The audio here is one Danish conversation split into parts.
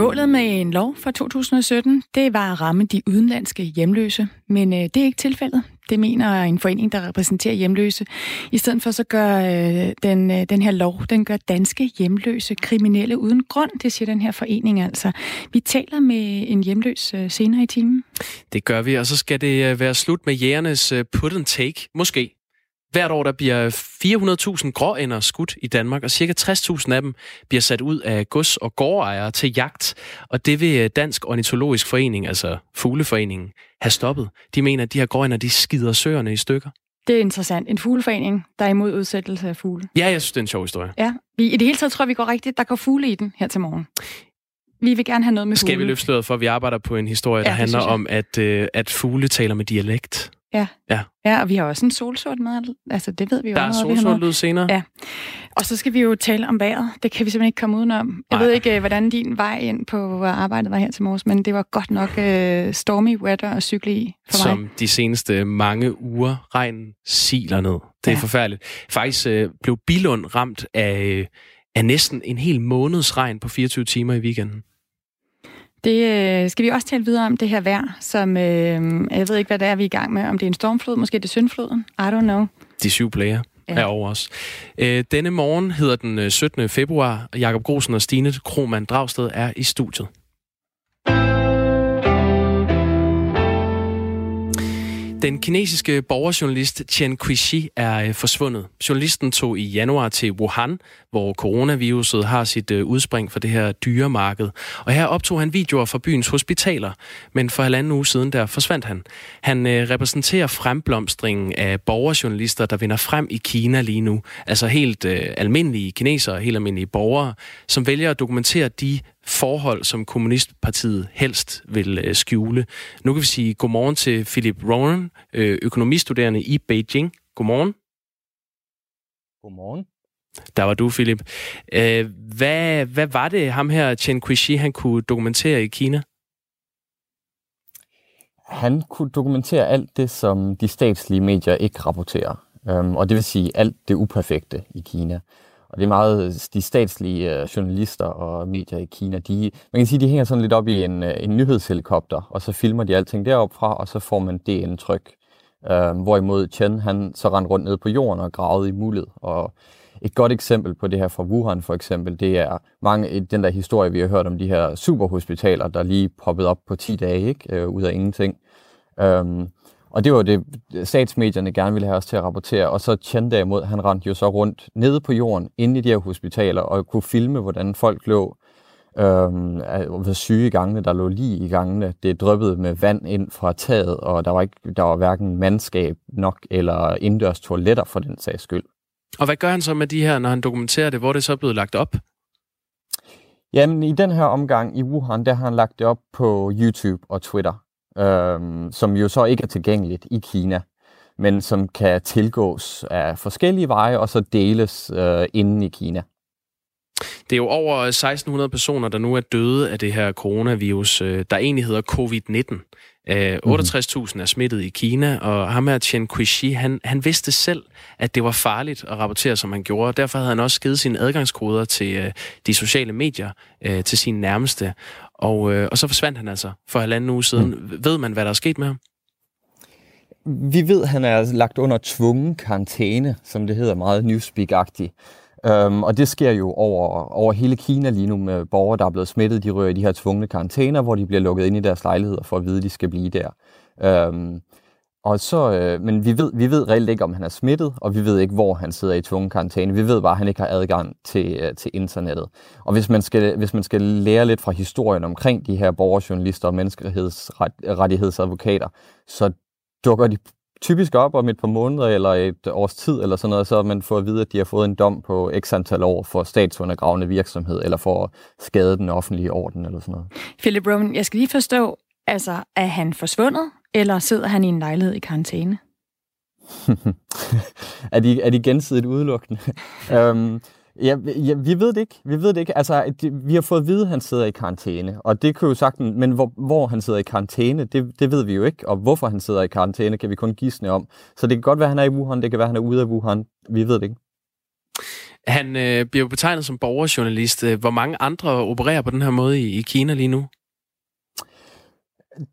Målet med en lov fra 2017, det var at ramme de udenlandske hjemløse, men øh, det er ikke tilfældet. Det mener en forening, der repræsenterer hjemløse. I stedet for så gør øh, den, øh, den her lov, den gør danske hjemløse kriminelle uden grund, det siger den her forening altså. Vi taler med en hjemløs øh, senere i timen. Det gør vi, og så skal det øh, være slut med jægernes øh, put and take, måske. Hvert år der bliver 400.000 gråænder skudt i Danmark, og cirka 60.000 af dem bliver sat ud af gods- og gårdejere til jagt. Og det vil øh, Dansk Ornitologisk Forening, altså Fugleforeningen, have stoppet. De mener, at de her gråænder, de skider søerne i stykker. Det er interessant. En fugleforening, der er imod udsættelse af fugle. Ja, jeg synes, det er en sjov historie. Ja, vi, i det hele taget tror jeg, vi går rigtigt. Der går fugle i den her til morgen. Vi vil gerne have noget med Skal fugle. vi løfte for, at vi arbejder på en historie, der Ja, det handler om, at, øh, at fugle taler med dialekt? Ja. Ja. ja, og vi har også en solsort med. Altså, det ved vi jo Der er solsort lyd senere. Ja. Og så skal vi jo tale om vejret. Det kan vi simpelthen ikke komme udenom. Jeg Nej. ved ikke, øh, hvordan din vej ind på arbejdet var her til morges, men det var godt nok uh, stormy weather at cykle i for mig. som de seneste mange uger regn siler ned. Det er Ja. forfærdeligt. Faktisk øh, blev Bilund ramt af, øh, af næsten en hel måneds regn på 24 timer i weekenden. Det øh, skal vi også tale videre om, det her vejr, som øh, jeg ved ikke, hvad det er, vi er i gang med. Om det er en stormflod, måske det er syndfloden. I don't know. De syv plager Ja. er over os. Øh, denne morgen hedder den øh, 17. februar, og Jakob Grosen og Stine Krohmann Dragsted er i studiet. Den kinesiske borgerjournalist Chen Quixi er øh, forsvundet. Journalisten tog i januar til Wuhan, hvor coronaviruset har sit øh, udspring for det her dyremarked. Og her optog han videoer fra byens hospitaler, men for halvanden uge siden der forsvandt han. Han øh, repræsenterer fremblomstringen af borgerjournalister, der vinder frem i Kina lige nu. Altså helt øh, almindelige kinesere, helt almindelige borgere, som vælger at dokumentere de forhold, som Kommunistpartiet helst vil øh, skjule. Nu kan vi sige godmorgen til Philip Ronan, øh, økonomistuderende i Beijing. Godmorgen. Godmorgen. Der var du, Philip. Øh, hvad, hvad var det, ham her, Chen Qishi, han kunne dokumentere i Kina? Han kunne dokumentere alt det, som de statslige medier ikke rapporterer. Øhm, og det vil sige alt det uperfekte i Kina. Og det er meget de statslige øh, journalister og medier i Kina, de, man kan sige, de hænger sådan lidt op i en, øh, en nyhedshelikopter, og så filmer de alting deroppe fra, og så får man det indtryk. Øh, hvorimod Chen, han så rendte rundt ned på jorden og gravede i muldet. Og et godt eksempel på det her fra Wuhan for eksempel, det er mange, den der historie, vi har hørt om de her superhospitaler, der lige poppede op på 10 dage, ikke? Øh, ud af ingenting. Øhm, og det var det, statsmedierne gerne ville have os til at rapportere. Og så Chen derimod, han rendte jo så rundt nede på jorden, inde i de her hospitaler, og kunne filme, hvordan folk lå øhm, var syge i gangene, der lå lige i gangene. Det dryppede med vand ind fra taget, og der var, ikke, der var hverken mandskab nok eller indendørs toiletter for den sags skyld. Og hvad gør han så med de her, når han dokumenterer det? Hvor er det så blevet lagt op? Jamen, i den her omgang i Wuhan, der har han lagt det op på YouTube og Twitter, øhm, som jo så ikke er tilgængeligt i Kina, men som kan tilgås af forskellige veje og så deles øh, inden i Kina. Det er jo over 1600 personer, der nu er døde af det her coronavirus, øh, der egentlig hedder covid-19. Øh, 68.000 er smittet i Kina, og ham her Chen Qishi, han, han vidste selv, at det var farligt at rapportere, som han gjorde. Derfor havde han også givet sine adgangskoder til øh, de sociale medier, øh, til sine nærmeste. Og, øh, og så forsvandt han altså for halvanden uge siden. Mm. Ved man, hvad der er sket med ham? Vi ved, at han er lagt under tvungen karantæne, som det hedder meget newspeak-agtigt. Um, og det sker jo over, over hele Kina lige nu med borgere, der er blevet smittet. De rører i de her tvungne karantæner, hvor de bliver lukket ind i deres lejligheder for at vide, at de skal blive der. Um, og så, øh, men vi ved, vi ved reelt ikke, om han er smittet, og vi ved ikke, hvor han sidder i tvungen karantæne. Vi ved bare, at han ikke har adgang til, øh, til internettet. Og hvis man, skal, hvis man skal lære lidt fra historien omkring de her borgerjournalister og menneskerettighedsadvokater, så dukker de typisk op om et par måneder eller et års tid eller sådan noget, så man får at vide, at de har fået en dom på x antal år for statsundergravende virksomhed, eller for at skade den offentlige orden eller sådan noget. Philip Rowan, jeg skal lige forstå, altså, er han forsvundet, eller sidder han i en lejlighed i karantæne? er, de, er de gensidigt udelukkende? um, Ja, ja, vi ved det ikke. Vi ved det ikke. Altså, det, vi har fået at vide, at han sidder i karantæne, og det kan jo sagtens, men hvor, hvor han sidder i karantæne, det, det ved vi jo ikke, og hvorfor han sidder i karantæne, kan vi kun gisne om. Så det kan godt være, at han er i Wuhan, det kan være, at han er ude af Wuhan. Vi ved det ikke. Han øh, bliver betegnet som borgerjournalist. Hvor mange andre opererer på den her måde i, i Kina lige nu?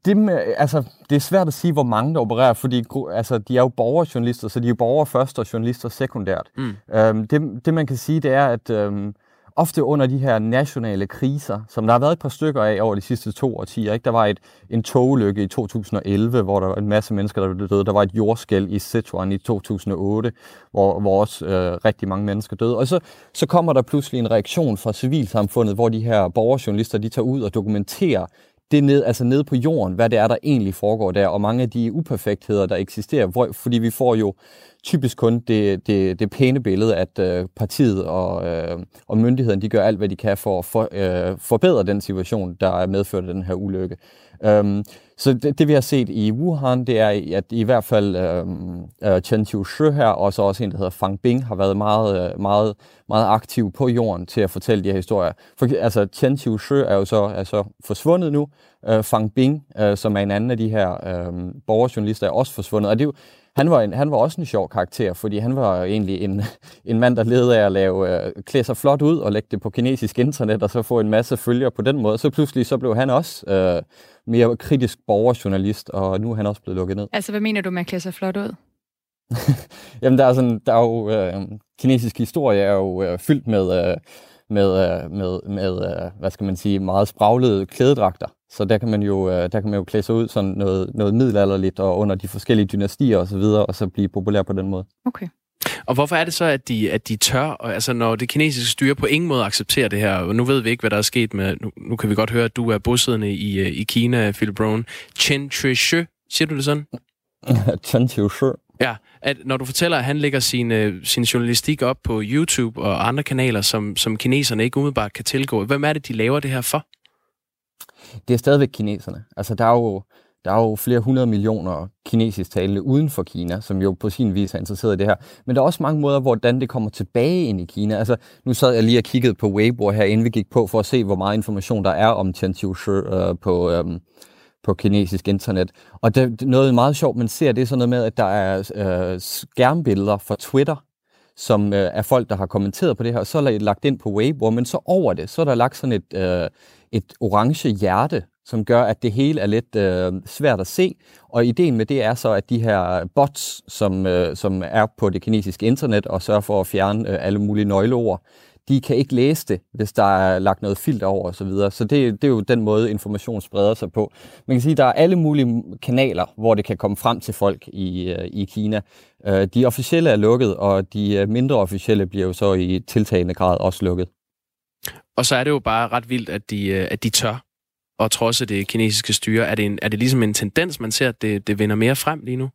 Det, med, altså, det er svært at sige, hvor mange der opererer, fordi altså, de er jo borgerjournalister, så de er jo borgere først og journalister sekundært. Mm. Øhm, det, det man kan sige, det er, at øhm, ofte under de her nationale kriser, som der har været et par stykker af over de sidste to årtier. Ikke? Der var et, en togulykke i 2011, hvor der var en masse mennesker, der blev døde. Der var et jordskæld i Sichuan i 2008, hvor, hvor også øh, rigtig mange mennesker døde. Og så, så kommer der pludselig en reaktion fra civilsamfundet, hvor de her borgerjournalister de tager ud og dokumenterer det ned, altså ned på jorden, hvad det er, der egentlig foregår der, og mange af de uperfektheder, der eksisterer, hvor, fordi vi får jo typisk kun det, det, det pæne billede, at øh, partiet og, øh, og myndigheden, de gør alt, hvad de kan for at for, øh, forbedre den situation, der er medført af den her ulykke. Um, så det, det, vi har set i Wuhan, det er, at i hvert fald øh, øh Chen Qiushi her, og så også en, der hedder Fang Bing, har været meget, øh, meget, meget aktiv på jorden til at fortælle de her historier. For, altså, Chen Qiushi er jo så, er så forsvundet nu. Øh, Fang Bing, øh, som er en anden af de her øh, borgerjournalister, er også forsvundet. Og det er jo, han var, en, han var også en sjov karakter, fordi han var egentlig en, en mand, der levede af at lave, øh, klæde sig flot ud og lægge det på kinesisk internet, og så få en masse følgere på den måde. Så pludselig så blev han også øh, mere kritisk borgerjournalist, og nu er han også blevet lukket ned. Altså, hvad mener du med at klæde sig flot ud? Jamen, der er, sådan, der er jo, øh, kinesisk historie er jo øh, fyldt med, øh, med, øh, med, med øh, hvad skal man sige, meget spraglede klædedragter. Så der kan man jo, øh, der kan man jo klæde sig ud sådan noget, noget middelalderligt og under de forskellige dynastier osv., og, og så blive populær på den måde. Okay. Og hvorfor er det så, at de, at de tør, altså når det kinesiske styre på ingen måde accepterer det her, og nu ved vi ikke, hvad der er sket med, nu, nu kan vi godt høre, at du er bosiddende i, øh, i Kina, Phil Brown. Chen Trishi, siger du det sådan? Chen Trishi. Ja, at når du fortæller, at han lægger sin, øh, sin journalistik op på YouTube og andre kanaler, som, som kineserne ikke umiddelbart kan tilgå, hvem er det, de laver det her for? Det er stadigvæk kineserne. Altså, der er jo, der er jo flere hundrede millioner kinesisk talende uden for Kina, som jo på sin vis er interesseret i det her. Men der er også mange måder, hvordan det kommer tilbage ind i Kina. Altså, nu sad jeg lige og kiggede på Weibo her, inden vi gik på, for at se, hvor meget information der er om Chen Qiushi øh, på, øh, på kinesisk internet. Og det, noget meget sjovt, man ser, det er sådan noget med, at der er øh, skærmbilleder fra Twitter, som øh, er folk, der har kommenteret på det her, og så er det lagt ind på Weibo, men så over det, så er der lagt sådan et, øh, et orange hjerte, som gør, at det hele er lidt øh, svært at se. Og ideen med det er så, at de her bots, som, øh, som er på det kinesiske internet og sørger for at fjerne øh, alle mulige nøgleord, de kan ikke læse det, hvis der er lagt noget filter over osv. Så, så det, det er jo den måde, information spreder sig på. Man kan sige, at der er alle mulige kanaler, hvor det kan komme frem til folk i, øh, i Kina. Øh, de officielle er lukket, og de øh, mindre officielle bliver jo så i tiltagende grad også lukket. Og så er det jo bare ret vildt, at de, at de tør og trodse det kinesiske styre. Er det, en, er det ligesom en tendens, man ser, at det, det vinder mere frem lige nu?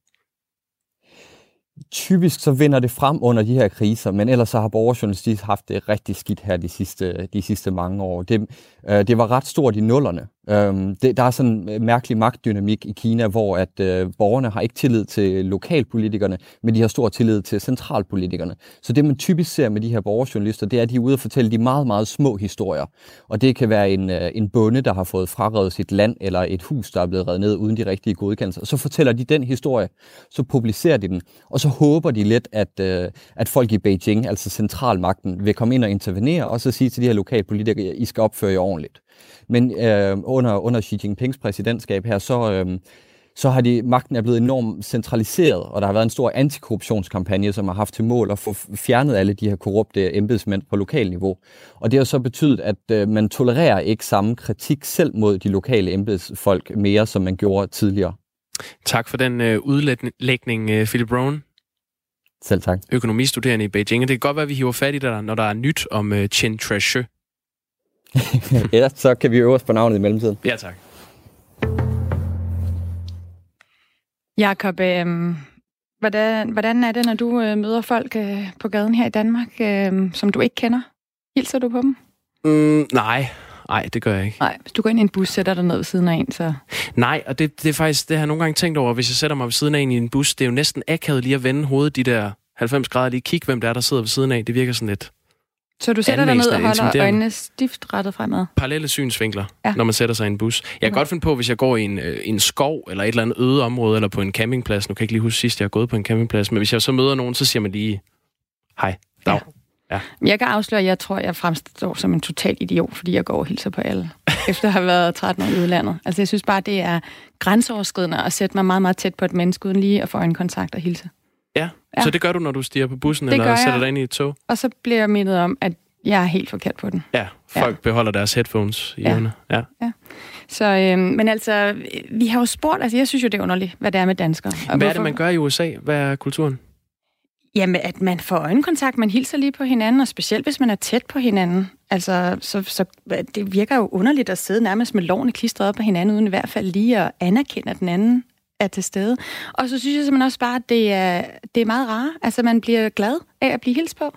Typisk så vinder det frem under de her kriser, men ellers så har borgerjournalistik haft det rigtig skidt her de sidste, de sidste mange år. Det, øh, det var ret stort i nullerne, Øh, det, der er sådan en øh, mærkelig magtdynamik i Kina, hvor at øh, borgerne har ikke tillid til lokalpolitikerne, men de har stor tillid til centralpolitikerne. Så det, man typisk ser med de her borgerjournalister, det er, at de er ude og fortælle de meget, meget små historier. Og det kan være en, øh, en bonde, der har fået frarøvet sit land, eller et hus, der er blevet reddet ned uden de rigtige godkendelser. Og så fortæller de den historie, så publicerer de den, og så håber de lidt, at, øh, at folk i Beijing, altså centralmagten, vil komme ind og intervenere, og så sige til de her lokalpolitikere, I skal opføre jer ordentligt. Men øh, under, under Xi Jinpings præsidentskab her, så, øh, så har de, magten er blevet enormt centraliseret, og der har været en stor antikorruptionskampagne, som har haft til mål at få fjernet alle de her korrupte embedsmænd på lokal niveau. Og det har så betydet, at øh, man tolererer ikke samme kritik selv mod de lokale embedsfolk mere, som man gjorde tidligere. Tak for den øh, udlægning, øh, Philip Brown. Selv tak. Økonomistuderende i Beijing. Det kan godt være, at vi hiver fat i dig, når der er nyt om uh, Chen Treasure. ja, så kan vi øve os på navnet i mellemtiden. Ja, tak. Jakob, øh, hvordan, hvordan er det, når du øh, møder folk øh, på gaden her i Danmark, øh, som du ikke kender? Hilser du på dem? Mm, nej, Nej, det gør jeg ikke. Nej, hvis du går ind i en bus, sætter dig ned ved siden af en, så... Nej, og det, det er faktisk, det har jeg nogle gange tænkt over, hvis jeg sætter mig ved siden af en i en bus, det er jo næsten akavet lige at vende hovedet de der 90 grader, lige kigge, hvem der er, der sidder ved siden af. Det virker sådan lidt så du sætter dig ned og holder øjnene stift rettet fremad? Parallelle synsvinkler, ja. når man sætter sig i en bus. Jeg kan okay. godt finde på, hvis jeg går i en, øh, en skov, eller et eller andet øde område, eller på en campingplads. Nu kan jeg ikke lige huske sidst, jeg har gået på en campingplads, men hvis jeg så møder nogen, så siger man lige, hej, dag. Ja. Ja. Jeg kan afsløre, at jeg tror, at jeg fremstår som en total idiot, fordi jeg går og hilser på alle, efter at have været 13 år i udlandet. Altså, jeg synes bare, det er grænseoverskridende at sætte mig meget, meget tæt på et menneske, uden lige at få en kontakt og hilse. Ja, ja. så det gør du, når du stiger på bussen, det eller sætter dig ind i et tog? Og så bliver jeg mindet om, at jeg er helt forkert på den. Ja, folk ja. beholder deres headphones i ja. Ja. ja. Så, øhm, men altså, vi har jo spurgt, altså jeg synes jo, det er underligt, hvad det er med danskere. Og hvad hvorfor? er det, man gør i USA? Hvad er kulturen? Jamen, at man får øjenkontakt, man hilser lige på hinanden, og specielt hvis man er tæt på hinanden. Altså, så, så det virker jo underligt at sidde nærmest med lovene klistret op på hinanden, uden i hvert fald lige at anerkende, at den anden er til stede. Og så synes jeg simpelthen også bare, at det er, det er meget rart. Altså, man bliver glad af at blive hilst på.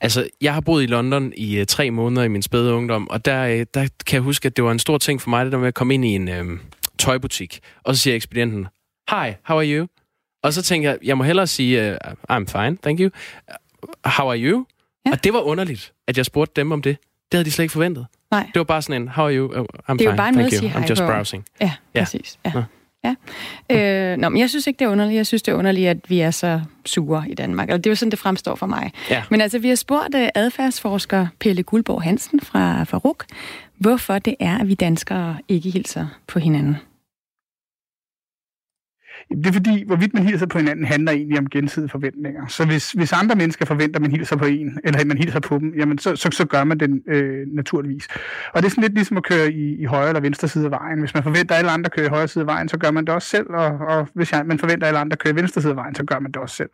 Altså, jeg har boet i London i uh, tre måneder i min spæde ungdom, og der, uh, der kan jeg huske, at det var en stor ting for mig, det der med at komme ind i en uh, tøjbutik, og så siger ekspedienten, Hi, how are you? Og så tænker jeg, jeg må hellere sige, uh, I'm fine, thank you. How are you? Ja. Og det var underligt, at jeg spurgte dem om det. Det havde de slet ikke forventet. Nej. Det var bare sådan en, how are you? Oh, I'm det er fine, jo bare thank you. I'm just browsing. Ja, ja. præcis. Ja. Ja. Øh, nå, men jeg synes ikke, det er underligt. Jeg synes, det er underligt, at vi er så sure i Danmark. Og det er jo sådan, det fremstår for mig. Ja. Men altså, vi har spurgt uh, adfærdsforsker Pelle Guldborg Hansen fra Faruk, hvorfor det er, at vi danskere ikke hilser på hinanden. Det er fordi, hvorvidt man hilser på hinanden, handler egentlig om gensidige forventninger. Så hvis, hvis andre mennesker forventer, at man hilser på en, eller at man hilser på dem, jamen så, så, så gør man den øh, naturligvis. Og det er sådan lidt ligesom at køre i, i højre eller venstre side af vejen. Hvis man forventer, at alle andre kører i højre side af vejen, så gør man det også selv. Og, og hvis man forventer, at alle andre kører i venstre side af vejen, så gør man det også selv.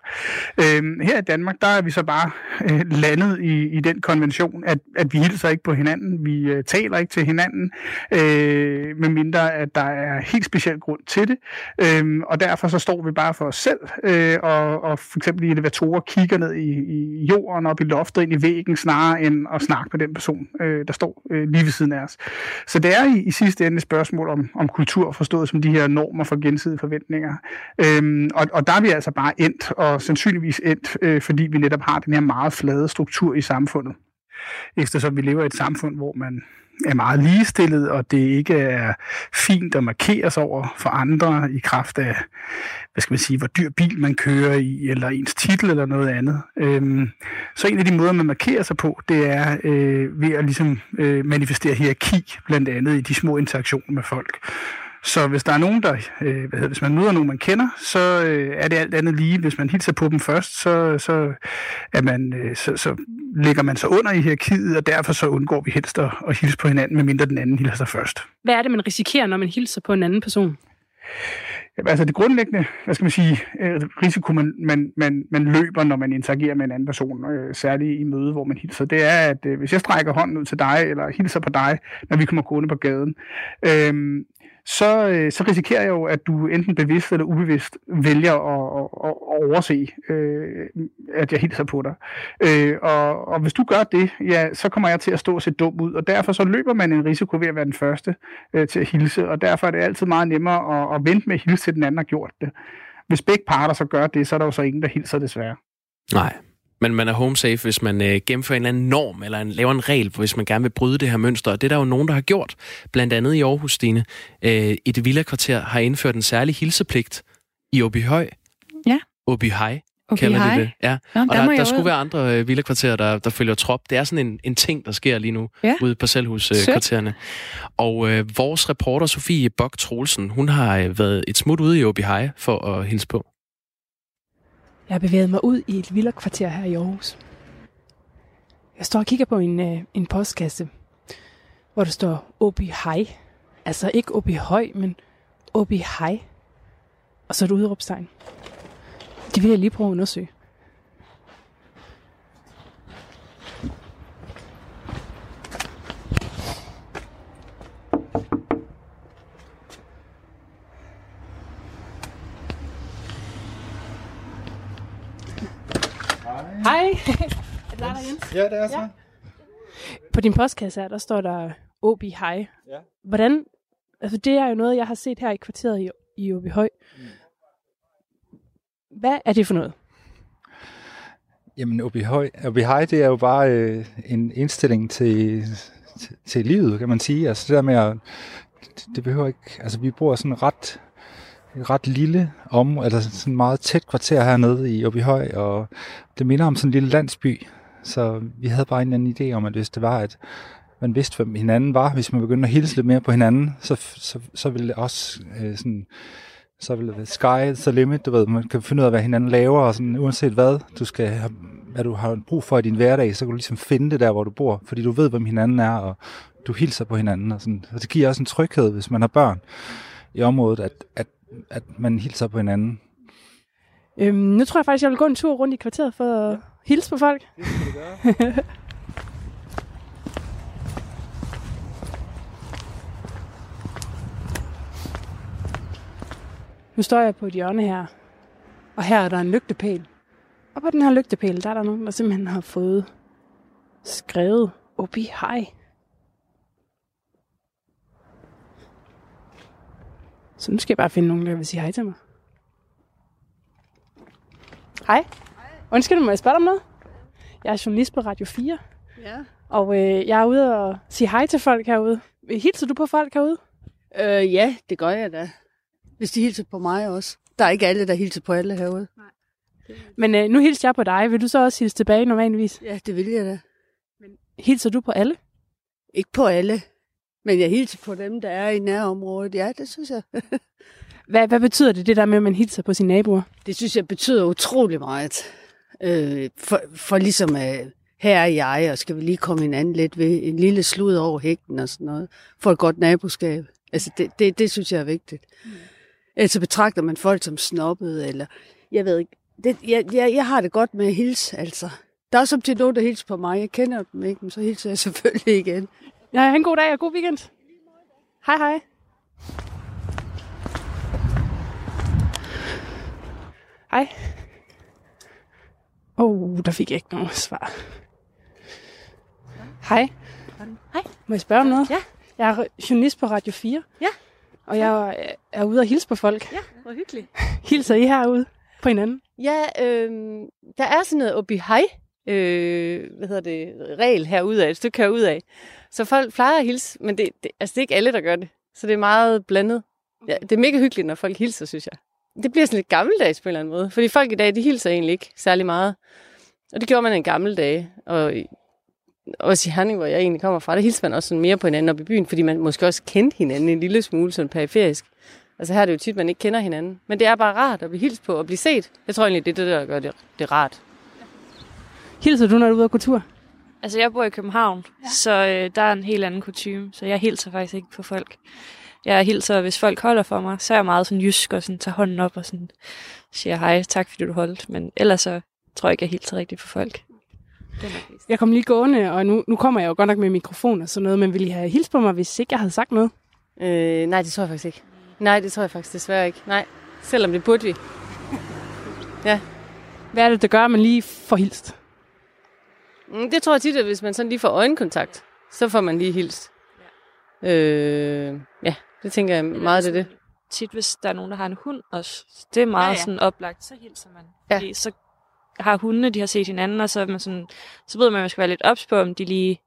Øh, her i Danmark, der er vi så bare øh, landet i, i den konvention, at, at vi hilser ikke på hinanden, vi øh, taler ikke til hinanden, øh, medmindre at der er helt speciel grund til det. Øh, og derfor så står vi bare for os selv, øh, og, og for eksempel i elevatorer kigger ned i, i jorden, op i loftet, ind i væggen, snarere end at snakke med den person, øh, der står øh, lige ved siden af os. Så det er i, i sidste ende et spørgsmål om, om kultur, forstået som de her normer for gensidige forventninger. Øhm, og, og der er vi altså bare endt, og sandsynligvis endt, øh, fordi vi netop har den her meget flade struktur i samfundet. Eftersom vi lever i et samfund, hvor man er meget ligestillet, og det ikke er fint at markere sig over for andre i kraft af, hvad skal man sige, hvor dyr bil man kører i, eller ens titel eller noget andet. Øhm, så en af de måder, man markerer sig på, det er øh, ved at ligesom øh, manifestere hierarki, blandt andet i de små interaktioner med folk. Så hvis der er nogen, der, øh, hvad hedder, hvis man møder nogen, man kender, så øh, er det alt andet lige. Hvis man hilser på dem først, så, så, er man, øh, så, så ligger man sig under i hierarkiet, og derfor så undgår vi helst at, at hilse på hinanden, medmindre den anden hilser sig først. Hvad er det, man risikerer, når man hilser på en anden person? Ja, altså det grundlæggende, hvad skal man sige, øh, risiko, man, man, man, man løber, når man interagerer med en anden person, øh, særligt i møde, hvor man hilser, det er, at øh, hvis jeg strækker hånden ud til dig, eller hilser på dig, når vi kommer gående på gaden, øh, så, øh, så risikerer jeg jo, at du enten bevidst eller ubevidst vælger at, at, at overse, øh, at jeg hilser på dig. Øh, og, og hvis du gør det, ja, så kommer jeg til at stå og se dum ud, og derfor så løber man en risiko ved at være den første øh, til at hilse, og derfor er det altid meget nemmere at, at vente med at hilse til den anden har gjort det. Hvis begge parter så gør det, så er der jo så ingen, der hilser desværre. Nej, men man er home safe, hvis man øh, gennemfører en eller anden norm, eller en, laver en regel, hvis man gerne vil bryde det her mønster. Og det er der jo nogen, der har gjort. Blandt andet i Aarhus, Stine. Øh, et villa-kvarter har indført en særlig hilsepligt i Åbyhøj. Ja. Åbyhøj kalder de det. Ja. Nå, og der, der, der skulle være andre øh, villakvarterer, der, der følger trop. Det er sådan en, en ting, der sker lige nu ja. ude på selvhuskvartererne. Øh, og øh, vores reporter, Sofie Bok Troelsen, hun har øh, været et smut ude i Åbyhøj for at hilse på. Jeg har bevæget mig ud i et villakvarter her i Aarhus. Jeg står og kigger på en, øh, en postkasse, hvor der står Obi Hej. Altså ikke Obi Høj, men Obi Hej. Og så et udråbstegn. Det vil jeg lige prøve at undersøge. Hej. er det dig, Jens? Ja, det er så. Ja. På din postkasse her, der står der OB High. Ja. Hvordan, altså det er jo noget, jeg har set her i kvarteret i, i OB Høj. Mm. Hvad er det for noget? Jamen, OB High, det er jo bare øh, en indstilling til, til, til livet, kan man sige. Altså det der med at, det behøver ikke, altså vi bor sådan ret et ret lille om, eller sådan meget tæt kvarter hernede i Åbyhøj, og det minder om sådan en lille landsby. Så vi havde bare en anden idé om, at hvis det var, at man vidste, hvem hinanden var, hvis man begyndte at hilse lidt mere på hinanden, så, så, så ville det også øh, sådan, så ville det være sky the limit, du ved, man kan finde ud af, hvad hinanden laver, og sådan, uanset hvad du skal have, hvad du har brug for i din hverdag, så kan du ligesom finde det der, hvor du bor, fordi du ved, hvem hinanden er, og du hilser på hinanden, og, sådan. og det giver også en tryghed, hvis man har børn i området, at, at, at man hilser på hinanden. Øhm, nu tror jeg faktisk, jeg vil gå en tur rundt i kvarteret for at hilse på folk. Det skal du gøre. Nu står jeg på et hjørne her, og her er der en lygtepæl. Og på den her lygtepæl, der er der nogen, der simpelthen har fået skrevet Obi hej. Så nu skal jeg bare finde nogen, der vil sige hej til mig. Hej. Undskyld, må jeg spørge dig om noget? Jeg er journalist på Radio 4, Ja. og øh, jeg er ude og sige hej til folk herude. Hilser du på folk herude? Øh, ja, det gør jeg da. Hvis de hilser på mig også. Der er ikke alle, der hilser på alle herude. Men øh, nu hilser jeg på dig. Vil du så også hilse tilbage normalvis? Ja, det vil jeg da. Hilser du på alle? Ikke på alle. Men jeg hilser på dem, der er i nærområdet. Ja, det synes jeg. Hvad, hvad betyder det, det der med, at man hilser på sine naboer? Det synes jeg betyder utrolig meget. Øh, for, for ligesom, øh, her er jeg, og skal vi lige komme hinanden lidt ved en lille slud over hækken og sådan noget. For et godt naboskab. Altså, det, det, det synes jeg er vigtigt. Mm. Ellers så betragter man folk som snobbet, eller jeg ved ikke. Det, jeg, jeg, jeg har det godt med at hilse, altså. Der er som til nogen, der hilser på mig. Jeg kender dem ikke, men så hilser jeg selvfølgelig igen. Ja, have en god dag og god weekend. Hej hej. Hej. Åh, oh, der fik jeg ikke noget svar. Hej. Hej. Må jeg spørge om noget? Ja. Jeg er journalist på Radio 4. Ja. Og jeg er- er ude og hilse på folk. Ja, hvor hyggeligt. Hilser I herude på hinanden? Ja, øh, der er sådan noget obi hej, øh, hvad hedder det, regel herude af, et stykke herude af. Så folk plejer at hilse, men det, det, altså det er ikke alle, der gør det. Så det er meget blandet. Ja, det er mega hyggeligt, når folk hilser, synes jeg. Det bliver sådan lidt gammeldags på en eller anden måde. Fordi folk i dag, de hilser egentlig ikke særlig meget. Og det gjorde man en gamle dage. Og også i Herning, hvor jeg egentlig kommer fra, der hilser man også sådan mere på hinanden op i byen, fordi man måske også kendte hinanden en lille smule sådan periferisk. Altså her er det jo tit, man ikke kender hinanden. Men det er bare rart at blive hilst på og blive set. Jeg tror egentlig, det er det, der gør det, det rart. Hilser du, når du er ude på tur? Altså, jeg bor i København, ja. så øh, der er en helt anden kutume, så jeg hilser faktisk ikke på folk. Jeg hilser, hvis folk holder for mig, så er jeg meget sådan jysk og sådan, tager hånden op og sådan siger hej, tak fordi du holdt. Men ellers så tror jeg ikke, jeg hilser rigtigt på folk. Er. Jeg kom lige gående, og nu, nu kommer jeg jo godt nok med mikrofon og sådan noget, men ville I have hilst på mig, hvis ikke jeg havde sagt noget? Øh, nej, det tror jeg faktisk ikke. Nej, det tror jeg faktisk desværre ikke. Nej, selvom det burde vi. Hvad er det, der gør, at man lige får hilst? Mm, Det tror jeg tit, at hvis man sådan lige får øjenkontakt, så får man lige hilst. Ja, øh, ja det tænker jeg meget, det er det. Tit, hvis der er nogen, der har en hund også. Det er meget Ja, ja, sådan oplagt, så hilser man. Ja. Fordi så har hundene, de har set hinanden, og så, er man sådan, så ved man, at man skal være lidt ops på, om de lige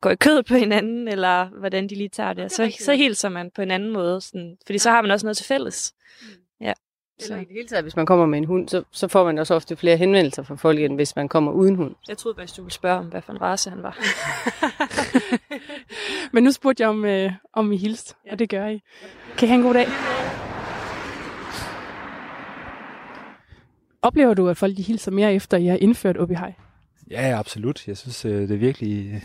går i kød på hinanden, eller hvordan de lige tager det. det så, så hilser man på en anden måde, sådan, fordi så har man også noget til fælles. Ja. Eller i det hele taget, hvis man kommer med en hund, så, så får man også ofte flere henvendelser fra folk, end hvis man kommer uden hund. Jeg troede faktisk, du ville spørge om, hvad for en race han var. Men nu spurgte jeg, om, øh, om I hilste, ja. og det gør I. Kan I have en god dag? Oplever du, at folk de hilser mere efter, I har indført OB High? Ja, ja, absolut. Jeg synes, øh, det er virkelig...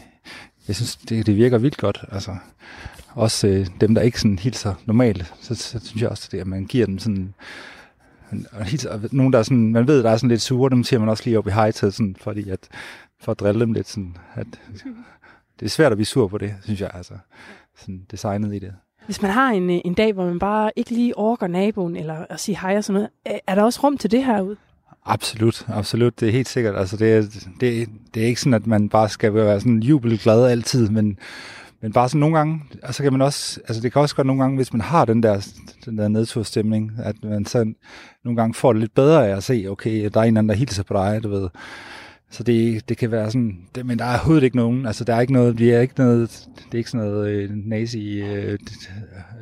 Jeg synes, det, det virker vildt godt. Altså, også øh, dem, der ikke sådan hilser normalt, så, så synes jeg også, det, at man giver dem sådan... Og hilser, og nogen, der er sådan, man ved, der er sådan lidt sure, dem siger man også lige op i high til, sådan, fordi at, for at drille dem lidt. Sådan, at, det er svært at blive sur på det, synes jeg. Altså, sådan designet i det. Hvis man har en, øh, en dag, hvor man bare ikke lige orker naboen, eller at sige hej og sådan noget, er- er der også rum til det herude? Absolut, absolut. Det er helt sikkert. Altså, det, er, det, det er ikke sådan, at man bare skal være sådan jubelglad altid, men, men bare sådan nogle gange, altså kan man også, altså det kan også godt nogle gange, hvis man har den der, den der nedturstemning, at man så nogle gange får det lidt bedre af at se, okay, der er en eller anden, der hilser på dig, du ved. Så det, det kan være sådan, det, men der er overhovedet ikke nogen, altså der er ikke noget, det er ikke noget, det er ikke sådan noget øh, nazi øh,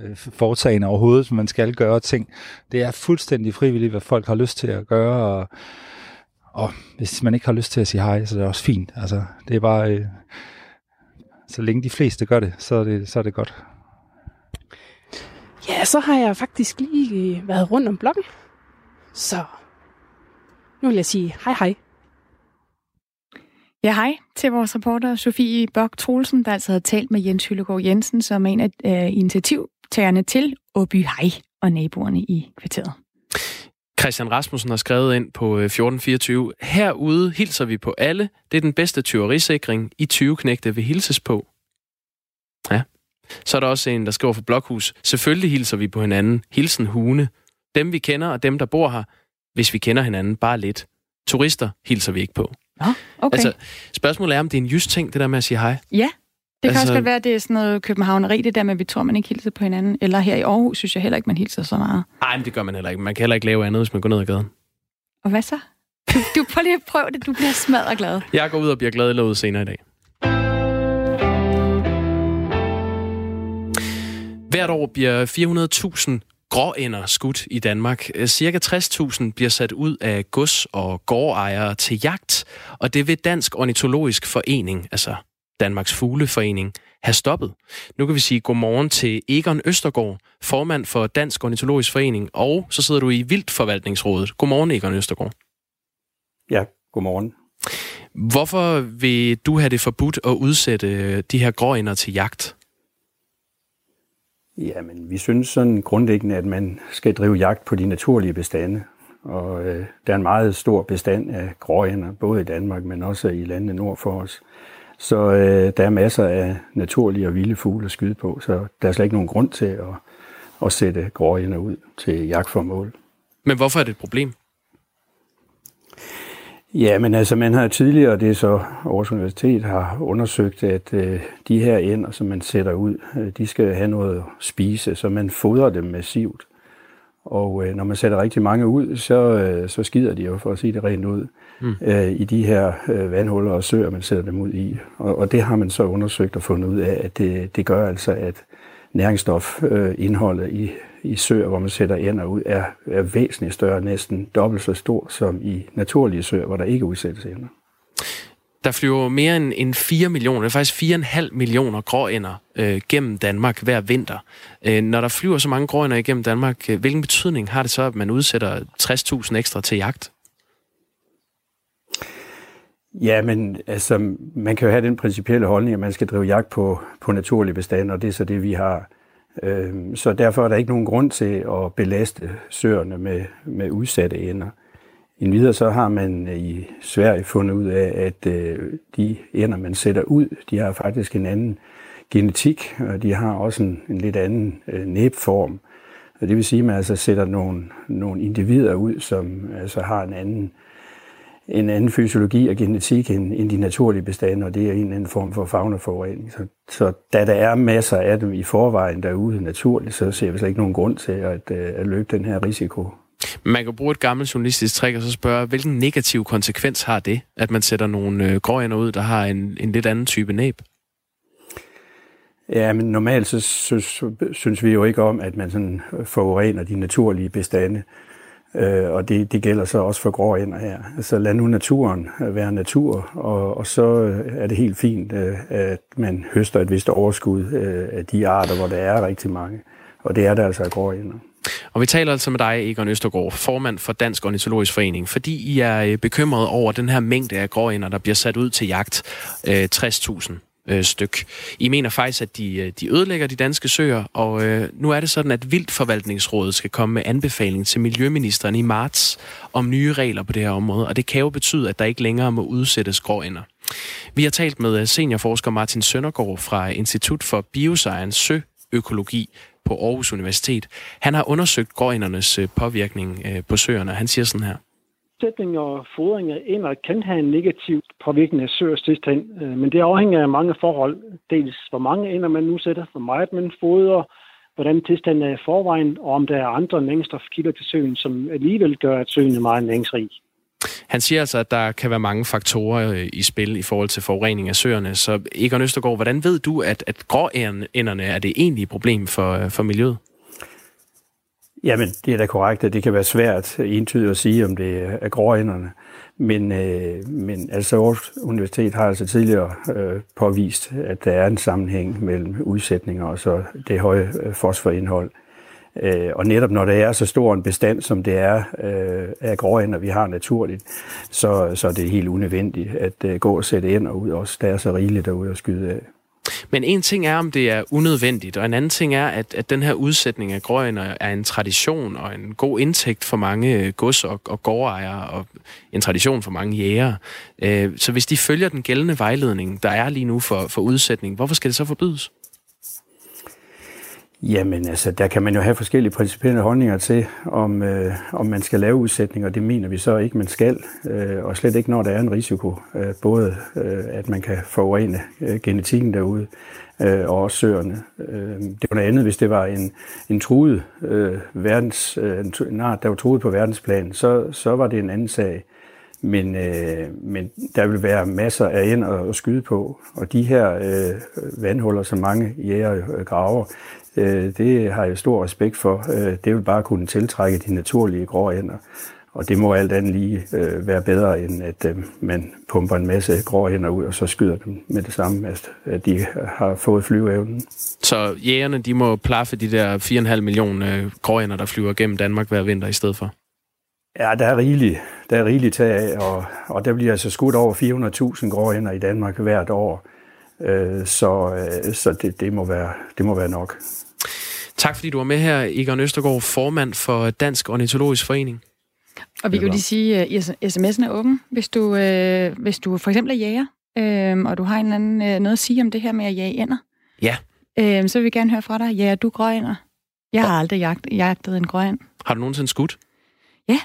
øh, foretagende overhovedet, som man skal gøre ting. Det er fuldstændig frivilligt, hvad folk har lyst til at gøre, og, og hvis man ikke har lyst til at sige hej, så er det også fint. Altså, det er bare, øh, så længe de fleste gør det, så er det, så er det godt. Ja, så har jeg faktisk lige øh, været rundt om blokken. Så nu vil jeg sige hej hej. Ja, hej til vores reporter Sofie Bok Troelsen, der altså har talt med Jens Hyllegaard Jensen som en af øh, initiativtagerne til Åby Hej og naboerne i kvarteret. Christian Rasmussen har skrevet ind på 1424. Øh, Herude hilser vi på alle. Det er den bedste tyverisikring. I 20 knægte vil hilses på. Ja. Så er der også en, der skriver for Blokhus. Selvfølgelig hilser vi på hinanden. Hilsen Hune. Dem vi kender og dem, der bor her, hvis vi kender hinanden bare lidt. Turister hilser vi ikke på. Nå, okay. Altså, spørgsmålet er, om det er en just ting, det der med at sige hej. Ja, det kan altså... også godt være, at det er sådan noget københavneri, det der med, at vi tror, man ikke hilser på hinanden. Eller her i Aarhus synes jeg heller ikke, man hilser så meget. Nej, men det gør man heller ikke. Man kan heller ikke lave andet, hvis man går ned ad gaden. Og hvad så? Du, du prøv lige at prøve det. Du bliver smadret glad. Jeg går ud og bliver glad eller ud senere i dag. Hvert år bliver 400.000 gråænder skudt i Danmark. Cirka 60.000 bliver sat ud af gods- og gårdejere til jagt, og det vil Dansk Ornitologisk Forening, altså Danmarks Fugleforening, have stoppet. Nu kan vi sige godmorgen til Egon Østergaard, formand for Dansk Ornitologisk Forening, og så sidder du i Vildforvaltningsrådet. Godmorgen, Egon Østergaard. Ja, godmorgen. Hvorfor vil du have det forbudt at udsætte de her gråænder til jagt? Jamen, vi synes sådan grundlæggende, at man skal drive jagt på de naturlige bestande. Og øh, der er en meget stor bestand af gråænder, både i Danmark, men også i landene nord for os. Så øh, der er masser af naturlige og vilde fugle at skyde på, så der er slet ikke nogen grund til at, at sætte gråænder ud til jagtformål. Men hvorfor er det et problem? Ja, men altså man har tidligere, det er så Aarhus Universitet, har undersøgt, at øh, de her ender, som man sætter ud, øh, de skal have noget at spise, så man fodrer dem massivt. Og øh, når man sætter rigtig mange ud, så, øh, så skider de jo, for at sige det rent ud, mm. øh, i de her øh, vandhuller og søer, man sætter dem ud i. Og, og det har man så undersøgt og fundet ud af, at det, det gør altså, at næringsstofindholdet i i søer, hvor man sætter ender ud, er, er væsentligt større, næsten dobbelt så stor som i naturlige søer, hvor der ikke udsættes ender. Der flyver mere end, end 4 millioner, faktisk 4,5 millioner gråænder øh, gennem Danmark hver vinter. Øh, når der flyver så mange gråænder igennem Danmark, øh, hvilken betydning har det så, at man udsætter 60.000 ekstra til jagt? Ja, men altså, man kan jo have den principielle holdning, at man skal drive jagt på, på naturlige bestande, og det er så det, vi har Øhm, så derfor er der ikke nogen grund til at belaste søerne med, med udsatte ender. Endvidere så har man øh, i Sverige fundet ud af, at øh, de ender, man sætter ud, de har faktisk en anden genetik, og de har også en, en lidt anden øh, næbform. Og det vil sige, at man altså sætter nogle, nogle individer ud, som altså har en anden en anden fysiologi og genetik end, end de naturlige bestande, og det er en anden form for faunaforurening. Så, så da der er masser af dem i forvejen derude naturligt, så ser vi slet ikke nogen grund til at, øh, at løbe den her risiko. Man kan bruge et gammelt journalistisk trick og så spørge, hvilken negativ konsekvens har det, at man sætter nogle øh, gråænder ud, der har en, en lidt anden type næb? Ja, men normalt så synes, synes vi jo ikke om, at man sådan forurener de naturlige bestande. Øh, og det, det gælder så også for gråænder her. Så lad nu naturen øh, være natur, og, og så øh, er det helt fint, øh, at man høster et vist overskud af de arter, hvor der er rigtig mange. Og det er der altså af gråænder. Og vi taler altså med dig, Egon Østergaard, formand for Dansk Ornitologisk Forening, fordi I er bekymret over den her mængde af gråænder, der bliver sat ud til jagt. 60.000 øh, styk. I mener faktisk, at de, øh, de ødelægger de danske søer, og øh, nu er det sådan, at Vildforvaltningsrådet skal komme med anbefaling til Miljøministeren i marts om nye regler på det her område, og det kan jo betyde, at der ikke længere må udsættes gråænder. Vi har talt med øh, seniorforsker Martin Søndergaard fra Institut for Bioscience Søøkologi på Aarhus Universitet. Han har undersøgt gråændernes øh, påvirkning på søerne, og han siger sådan her sætning og fodring af ender kan have en negativ påvirkning af søers tilstand, øh, men det afhænger af mange forhold. Dels hvor mange ender man nu sætter, hvor meget man fodrer, hvordan tilstanden er i forvejen, og om der er andre næringsstofkilder til søen, som alligevel gør, at søen er meget næringsrig. Han siger altså, at der kan være mange faktorer øh, i spil i forhold til forurening af søerne. Så Egon Østergaard, hvordan ved du, at, at gråænderne er det egentlige problem for, øh, for miljøet? Jamen, det er da korrekt, at det kan være svært entydigt at sige, om det er gråænderne. Men, øh, men altså Aarhus Universitet har altså tidligere øh, påvist, at der er en sammenhæng mellem udsætninger og så det høje øh, fosforindhold. Øh, og netop når der er så stor en bestand, som det er øh, af gråænder, vi har naturligt, så, så er det helt unødvendigt at øh, gå og sætte ind og ud også. Der er så rigeligt derude at skyde af. Men en ting er, om det er unødvendigt, og en anden ting er, at, at den her udsætning af gråænder er en tradition og en god indtægt for mange øh, gods- og, og gårdejere, og en tradition for mange jægere. Øh, så hvis de følger den gældende vejledning, der er lige nu for, for udsætning, hvorfor skal det så forbydes? Jamen altså, der kan man jo have forskellige principielle holdninger til, om, øh, om man skal lave udsætninger. og det mener vi så ikke, man skal. Øh, og slet ikke, når der er en risiko. Øh, både øh, at man kan forurene øh, genetikken derude, øh, og også søerne. Øh, det var noget andet, hvis det var en, en truet øh, verdens, øh, en art, der var truet på verdensplan, så, så var det en anden sag. Men, øh, men der vil være masser af ind at skyde på, og de her øh, vandhuller, som mange jæger øh, graver, Øh, det har jeg stor respekt for. Øh, det vil bare kunne tiltrække de naturlige grå ender. Og det må alt andet lige øh, være bedre, end at øh, man pumper en masse grå ender ud, og så skyder dem med det samme, at de har fået flyveevnen. Så jægerne, de må plaffe de der 4,5 millioner øh, gråænder, der flyver gennem Danmark hver vinter i stedet for? Ja, der er rigeligt, der er rigeligt tag af, og, og der bliver altså skudt over 400.000 gråænder i Danmark hvert år. Øh, så øh, så det, det, må være, det må være nok. Tak fordi du var med her, Egon Østergaard, formand for Dansk Ornitologisk Forening. Og vi kan jo lige sige, at sms'en er åben, hvis du, øh, hvis du for eksempel er jæger, øh, og du har en eller anden, øh, noget at sige om det her med at jage ender. Ja. Øh, så vil vi gerne høre fra dig. Ja, du grønner. Jeg har aldrig jagt, jagtet en grøn. Har du nogensinde skudt? Ja,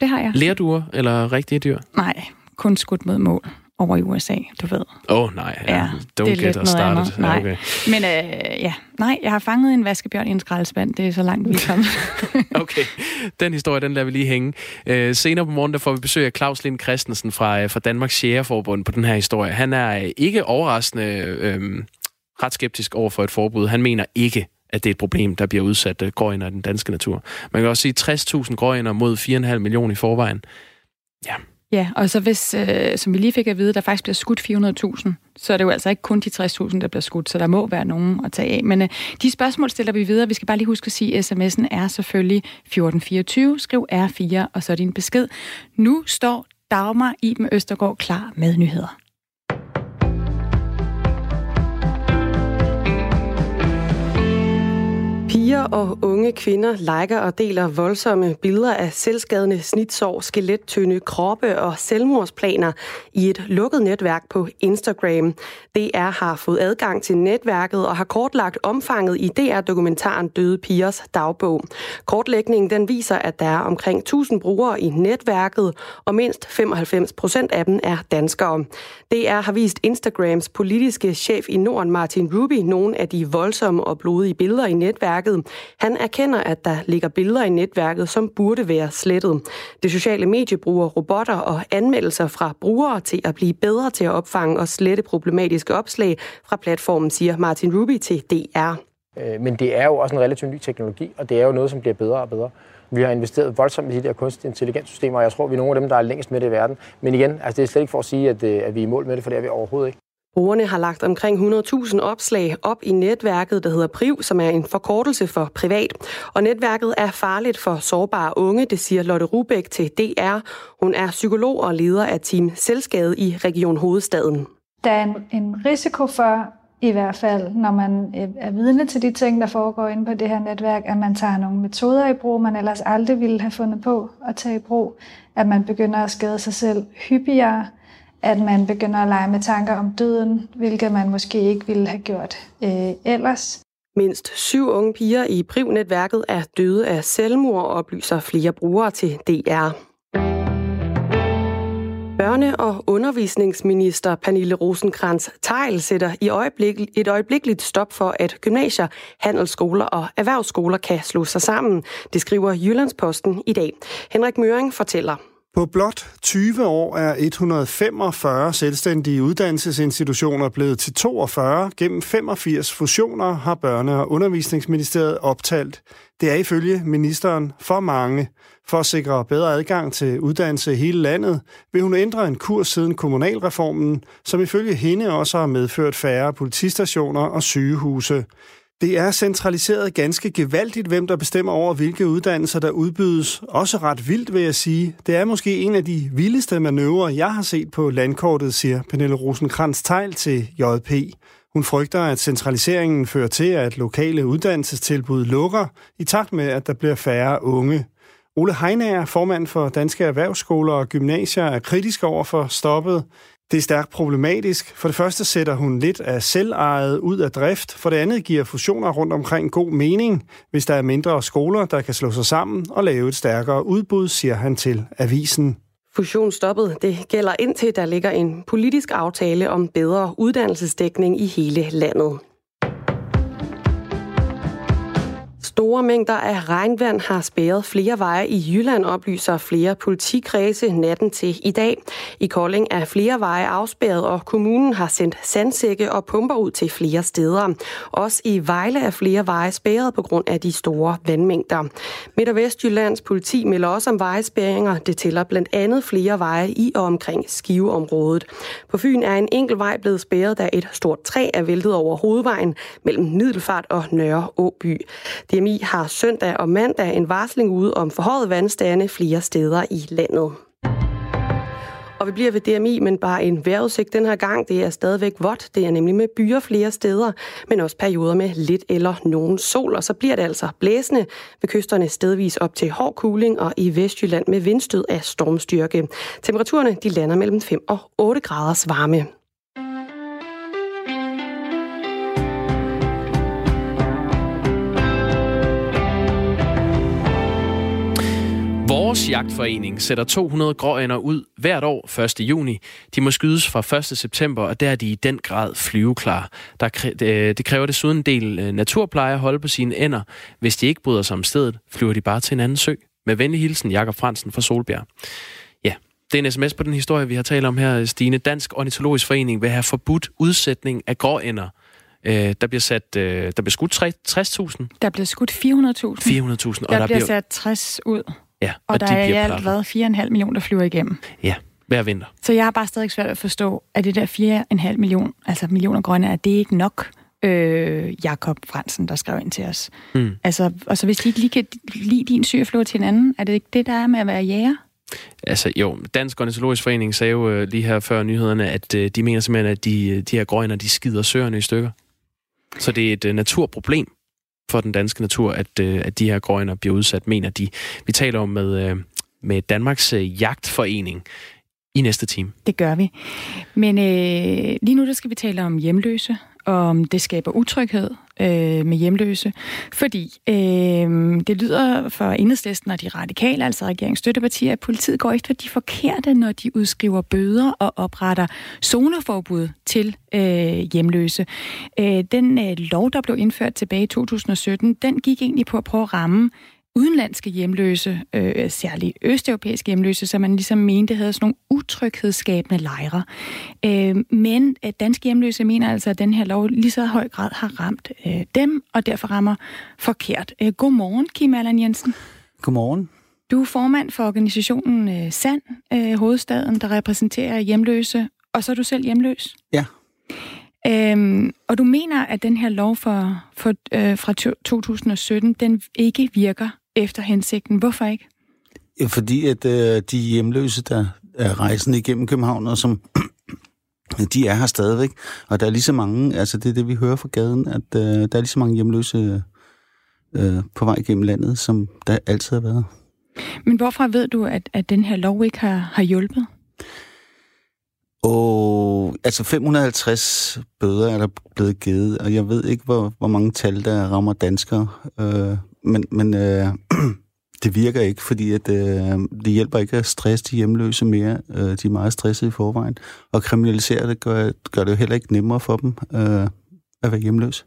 det har jeg. Lærduer eller rigtige dyr? Nej, kun skudt mod mål over i USA, du ved. Åh, oh, nej. Ja, Don't det er get us started. Nej. Okay. Men øh, ja, nej, jeg har fanget en vaskebjørn i en skraldespand. Det er så langt, vi er kommet. okay, den historie, den lader vi lige hænge. Øh, senere på morgen, der får vi besøg af Claus Lind Christensen fra, øh, fra Danmarks Jægerforbund på den her historie. Han er øh, ikke overraskende øh, ret skeptisk over for et forbud. Han mener ikke, at det er et problem, der bliver udsat øh, i den danske natur. Man kan også sige 60.000 grønner mod 4,5 millioner i forvejen. Ja, Ja, og så hvis, øh, som vi lige fik at vide, der faktisk bliver skudt 400.000, så er det jo altså ikke kun de 60.000, der bliver skudt, så der må være nogen at tage af. Men øh, de spørgsmål stiller vi videre. Vi skal bare lige huske at sige, at sms'en er selvfølgelig 1424. Skriv R4, og så din besked. Nu står Dagmar Iben Østergaard klar med nyheder. Piger og unge kvinder liker og deler voldsomme billeder af selvskadende snitsår, skelettynde kroppe og selvmordsplaner i et lukket netværk på Instagram. DR har fået adgang til netværket og har kortlagt omfanget i DR-dokumentaren Døde Pigers dagbog. Kortlægningen den viser, at der er omkring 1000 brugere i netværket, og mindst 95 procent af dem er danskere. DR har vist Instagrams politiske chef i Norden, Martin Ruby, nogle af de voldsomme og blodige billeder i netværket. Han erkender, at der ligger billeder i netværket, som burde være slettet. Det sociale medie bruger robotter og anmeldelser fra brugere til at blive bedre til at opfange og slette problematiske opslag fra platformen, siger Martin Ruby til DR. Øh, men det er jo også en relativt ny teknologi, og det er jo noget, som bliver bedre og bedre. Vi har investeret voldsomt i de der kunstig intelligenssystemer, og jeg tror, vi er nogle af dem, der er længst med det i verden. Men igen, altså det er slet ikke for at sige, at, øh, at vi er i mål med det, for det er vi overhovedet ikke. Brugerne har lagt omkring 100.000 opslag op i netværket, der hedder PRIV, som er en forkortelse for privat. Og netværket er farligt for sårbare unge, det siger Lotte Rubæk til DR. Hun er psykolog og leder af Team Selskade i Region Hovedstaden. Der er en, en risiko for, i hvert fald, når man øh, er vidne til de ting, der foregår inde på det her netværk, at man tager nogle metoder i brug, man ellers aldrig ville have fundet på at tage i brug, at man begynder at skade sig selv hyppigere, at man begynder at lege med tanker om døden, hvilket man måske ikke ville have gjort øh, ellers. Mindst syv unge piger i privnetværket er døde af selvmord, oplyser flere brugere til DR. Børne- og undervisningsminister Pernille rosenkrantz teil sætter i øjeblik, et øjeblikkeligt stop for, at gymnasier, handelsskoler og erhvervsskoler kan slå sig sammen. Det skriver Jyllandsposten i dag. Henrik Møring fortæller. På blot 20 år er 145 selvstændige uddannelsesinstitutioner blevet til 42. Gennem 85 fusioner har Børne- og Undervisningsministeriet optalt. Det er ifølge ministeren for mange. For at sikre bedre adgang til uddannelse i hele landet, vil hun ændre en kurs siden kommunalreformen, som ifølge hende også har medført færre politistationer og sygehuse. Det er centraliseret ganske gevaldigt, hvem der bestemmer over, hvilke uddannelser der udbydes. Også ret vildt, vil jeg sige. Det er måske en af de vildeste manøvrer, jeg har set på landkortet, siger Pernille rosenkrantz teil til JP. Hun frygter, at centraliseringen fører til, at lokale uddannelsestilbud lukker, i takt med, at der bliver færre unge. Ole Heinager, formand for Danske Erhvervsskoler og Gymnasier, er kritisk over for stoppet. Det er stærkt problematisk. For det første sætter hun lidt af selvejet ud af drift. For det andet giver fusioner rundt omkring god mening, hvis der er mindre skoler, der kan slå sig sammen og lave et stærkere udbud, siger han til avisen. Fusionsstoppet det gælder indtil der ligger en politisk aftale om bedre uddannelsesdækning i hele landet. Store mængder af regnvand har spærret flere veje i Jylland, oplyser flere politikredse natten til i dag. I Kolding er flere veje afspærret, og kommunen har sendt sandsække og pumper ud til flere steder. Også i Vejle er flere veje spærret på grund af de store vandmængder. Midt- og Vestjyllands politi melder også om vejespæringer. Det tæller blandt andet flere veje i og omkring Skiveområdet. På Fyn er en enkelt vej blevet spærret, da et stort træ er væltet over hovedvejen mellem Middelfart og Nørre Åby. DMI har søndag og mandag en varsling ude om forhøjet vandstande flere steder i landet. Og vi bliver ved DMI, men bare en vejrudsigt den her gang. Det er stadigvæk vådt. Det er nemlig med byer flere steder, men også perioder med lidt eller nogen sol. Og så bliver det altså blæsende ved kysterne stedvis op til hård kuling og i Vestjylland med vindstød af stormstyrke. Temperaturerne de lander mellem 5 og 8 graders varme. Vores jagtforening sætter 200 gråænder ud hvert år 1. juni. De må skydes fra 1. september, og der er de i den grad flyveklar. Der, øh, det kræver desuden en del øh, naturpleje at holde på sine ender. Hvis de ikke bryder sig om stedet, flyver de bare til en anden sø. Med venlig hilsen, Jakob Fransen fra Solbjerg. Ja, det er en sms på den historie, vi har talt om her, Stine. Dansk Ornitologisk Forening vil have forbudt udsætning af gråænder. Øh, der bliver sat, øh, der bliver skudt 60.000. Der bliver skudt 400.000. 400.000. Og der, der bliver bliver sat 60 ud. Ja, og, og der de er i alt været 4,5 millioner, der flyver igennem. Ja, hver vinter. Så jeg har bare stadig svært at forstå, at det der 4,5 millioner, altså millioner grønne, er det ikke nok? Øh, Jakob Fransen, der skrev ind til os. Mm. Altså, og så hvis de ikke lige kan lide din syreflåde til en anden, er det ikke det, der er med at være jæger? Altså jo, Dansk Ornitologisk Forening sagde jo øh, lige her før nyhederne, at øh, de mener simpelthen, at de, de her grønner, de skider søerne i stykker. Så det er et øh, naturproblem for den danske natur, at, øh, at de her grønner bliver udsat, mener de. Vi taler om med, øh, med Danmarks øh, Jagtforening i næste time. Det gør vi. Men øh, lige nu der skal vi tale om hjemløse, om det skaber utryghed øh, med hjemløse, fordi øh, det lyder for enhedslisten og de radikale, altså regeringsstøttepartier, at politiet går efter de forkerte, når de udskriver bøder og opretter zoneforbud til øh, hjemløse. Øh, den øh, lov, der blev indført tilbage i 2017, den gik egentlig på at prøve at ramme udenlandske hjemløse, øh, særligt østeuropæiske hjemløse, som man ligesom mente havde sådan nogle utryghedsskabende lejre. Øh, men øh, danske hjemløse mener altså, at den her lov lige så høj grad har ramt øh, dem, og derfor rammer forkert. Øh, godmorgen, Kim Allan Jensen. Godmorgen. Du er formand for organisationen øh, SAND, øh, hovedstaden, der repræsenterer hjemløse, og så er du selv hjemløs. Ja. Øhm, og du mener, at den her lov for, for, øh, fra 2017, den ikke virker efter hensigten. Hvorfor ikke? Fordi at øh, de hjemløse, der er rejsende igennem København, og som de er her stadigvæk. Og der er lige så mange, altså det er det, vi hører fra gaden, at øh, der er lige så mange hjemløse øh, på vej gennem landet, som der altid har været. Men hvorfor ved du, at, at den her lov ikke har, har hjulpet? Og altså 550 bøder er der blevet givet, og jeg ved ikke, hvor, hvor mange tal, der rammer danskere. Øh, men men øh, det virker ikke, fordi at, øh, det hjælper ikke at stresse de hjemløse mere. Øh, de er meget stressede i forvejen. Og kriminalisere det gør, gør det jo heller ikke nemmere for dem øh, at være hjemløse.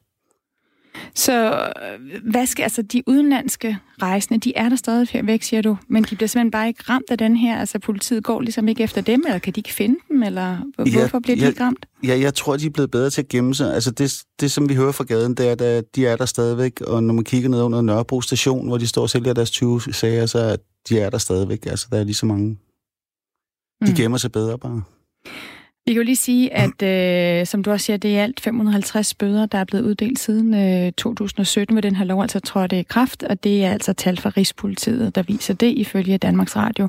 Så øh, hvad skal, altså de udenlandske rejsende, de er der stadig væk, siger du, men de bliver simpelthen bare ikke ramt af den her, altså politiet går ligesom ikke efter dem, eller kan de ikke finde dem, eller hvorfor ja, bliver de ja, ikke ramt? Ja, jeg tror, de er blevet bedre til at gemme sig. Altså det, det som vi hører fra gaden, det er, at de er der stadigvæk, og når man kigger ned under Nørrebro station, hvor de står og sælger deres 20 sager, så de er der stadigvæk. Altså der er lige så mange. De mm. gemmer sig bedre bare. Vi kan jo lige sige, at øh, som du også siger, det er alt 550 bøder, der er blevet uddelt siden øh, 2017, med den her lov altså trådte i kraft, og det er altså tal fra Rigspolitiet, der viser det ifølge Danmarks Radio.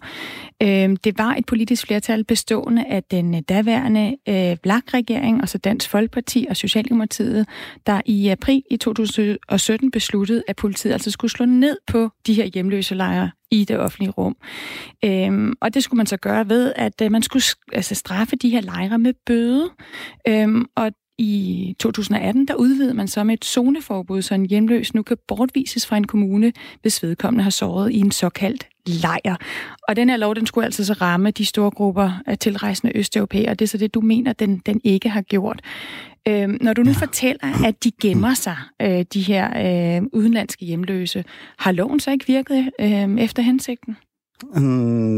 Øh, det var et politisk flertal bestående af den daværende øh, Blak-regering, altså Dansk Folkeparti og Socialdemokratiet, der i april i 2017 besluttede, at politiet altså skulle slå ned på de her hjemløse lejre i det offentlige rum. Øhm, og det skulle man så gøre ved, at øh, man skulle altså, straffe de her lejre med bøde. Øhm, og i 2018, der udvidede man så med et zoneforbud, så en hjemløs nu kan bortvises fra en kommune, hvis vedkommende har såret i en såkaldt lejr. Og den her lov, den skulle altså så ramme de store grupper af tilrejsende østeuropæere. Det er så det, du mener, den, den ikke har gjort. Øhm, når du nu ja. fortæller, at de gemmer sig, øh, de her øh, udenlandske hjemløse, har loven så ikke virket øh, efter hensigten? Mm,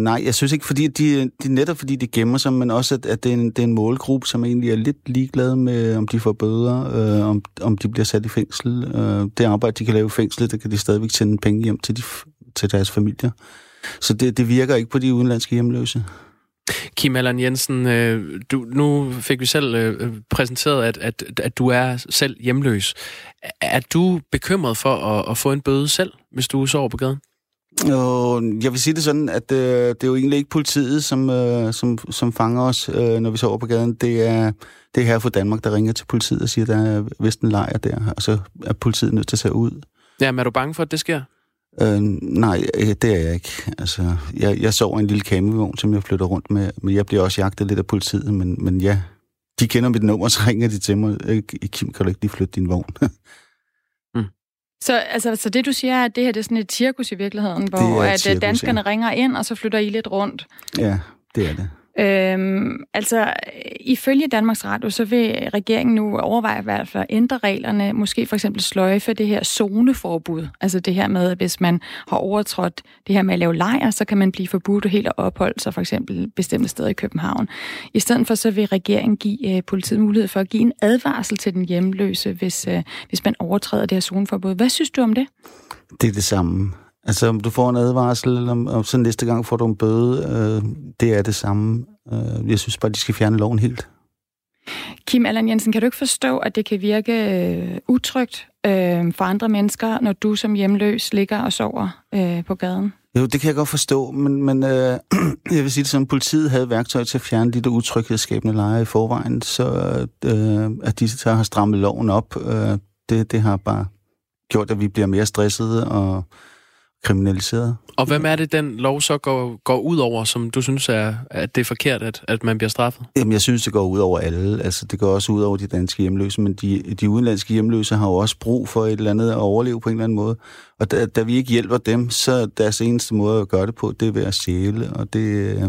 nej, jeg synes ikke, fordi de, de netop fordi de gemmer sig, men også at, at det, er en, det er en målgruppe, som egentlig er lidt ligeglad med, om de får bøder, øh, om, om de bliver sat i fængsel. Øh, det arbejde, de kan lave i fængslet, det kan de stadigvæk sende penge hjem til, de, til deres familier. Så det, det virker ikke på de udenlandske hjemløse. Kim Allan Jensen, øh, du, nu fik vi selv øh, præsenteret, at, at, at du er selv hjemløs. Er du bekymret for at, at få en bøde selv, hvis du sover på gaden? Og jeg vil sige det sådan, at øh, det er jo egentlig ikke politiet, som, øh, som, som fanger os, øh, når vi sover på gaden. Det er, det er her for Danmark, der ringer til politiet og siger, at der er vist en lejr der, og så er politiet nødt til at tage ud. Ja, men er du bange for, at det sker? Øh, nej, øh, det er jeg ikke. Altså, jeg, jeg sover i en lille campingvogn, som jeg flytter rundt med, men jeg bliver også jagtet lidt af politiet, men, men ja, de kender mit nummer, så ringer de til mig. Øh, Kim, kan du ikke lige flytte din vogn? Så, altså, så det, du siger, er, at det her det er sådan et cirkus i virkeligheden, hvor at cirkus, danskerne ja. ringer ind, og så flytter I lidt rundt? Ja, det er det. Øhm, altså, ifølge Danmarks Radio, så vil regeringen nu overveje i hvert fald at ændre reglerne, måske for eksempel sløjfe det her zoneforbud. Altså det her med, at hvis man har overtrådt det her med at lave lejr, så kan man blive forbudt helt at opholde sig for eksempel bestemte steder i København. I stedet for så vil regeringen give øh, politiet mulighed for at give en advarsel til den hjemløse, hvis, øh, hvis man overtræder det her zoneforbud. Hvad synes du om det? Det er det samme. Altså, om du får en advarsel, eller om, om så næste gang får du en bøde, øh, det er det samme. Øh, jeg synes bare, de skal fjerne loven helt. Kim Allan Jensen, kan du ikke forstå, at det kan virke øh, utrygt øh, for andre mennesker, når du som hjemløs ligger og sover øh, på gaden? Jo, det kan jeg godt forstå, men, men øh, jeg vil sige det som, politiet havde værktøj til at fjerne de der utryghedsskabende lejre i forvejen, så øh, at de så har strammet loven op, øh, det, det har bare gjort, at vi bliver mere stressede og kriminaliseret. Og hvem er det, den lov så går, går ud over, som du synes er, at det er forkert, at, at man bliver straffet? Jamen, jeg synes, det går ud over alle. Altså, det går også ud over de danske hjemløse, men de, de udenlandske hjemløse har jo også brug for et eller andet at overleve på en eller anden måde. Og da, da vi ikke hjælper dem, så deres eneste måde at gøre det på, det er ved at stjæle, og det øh,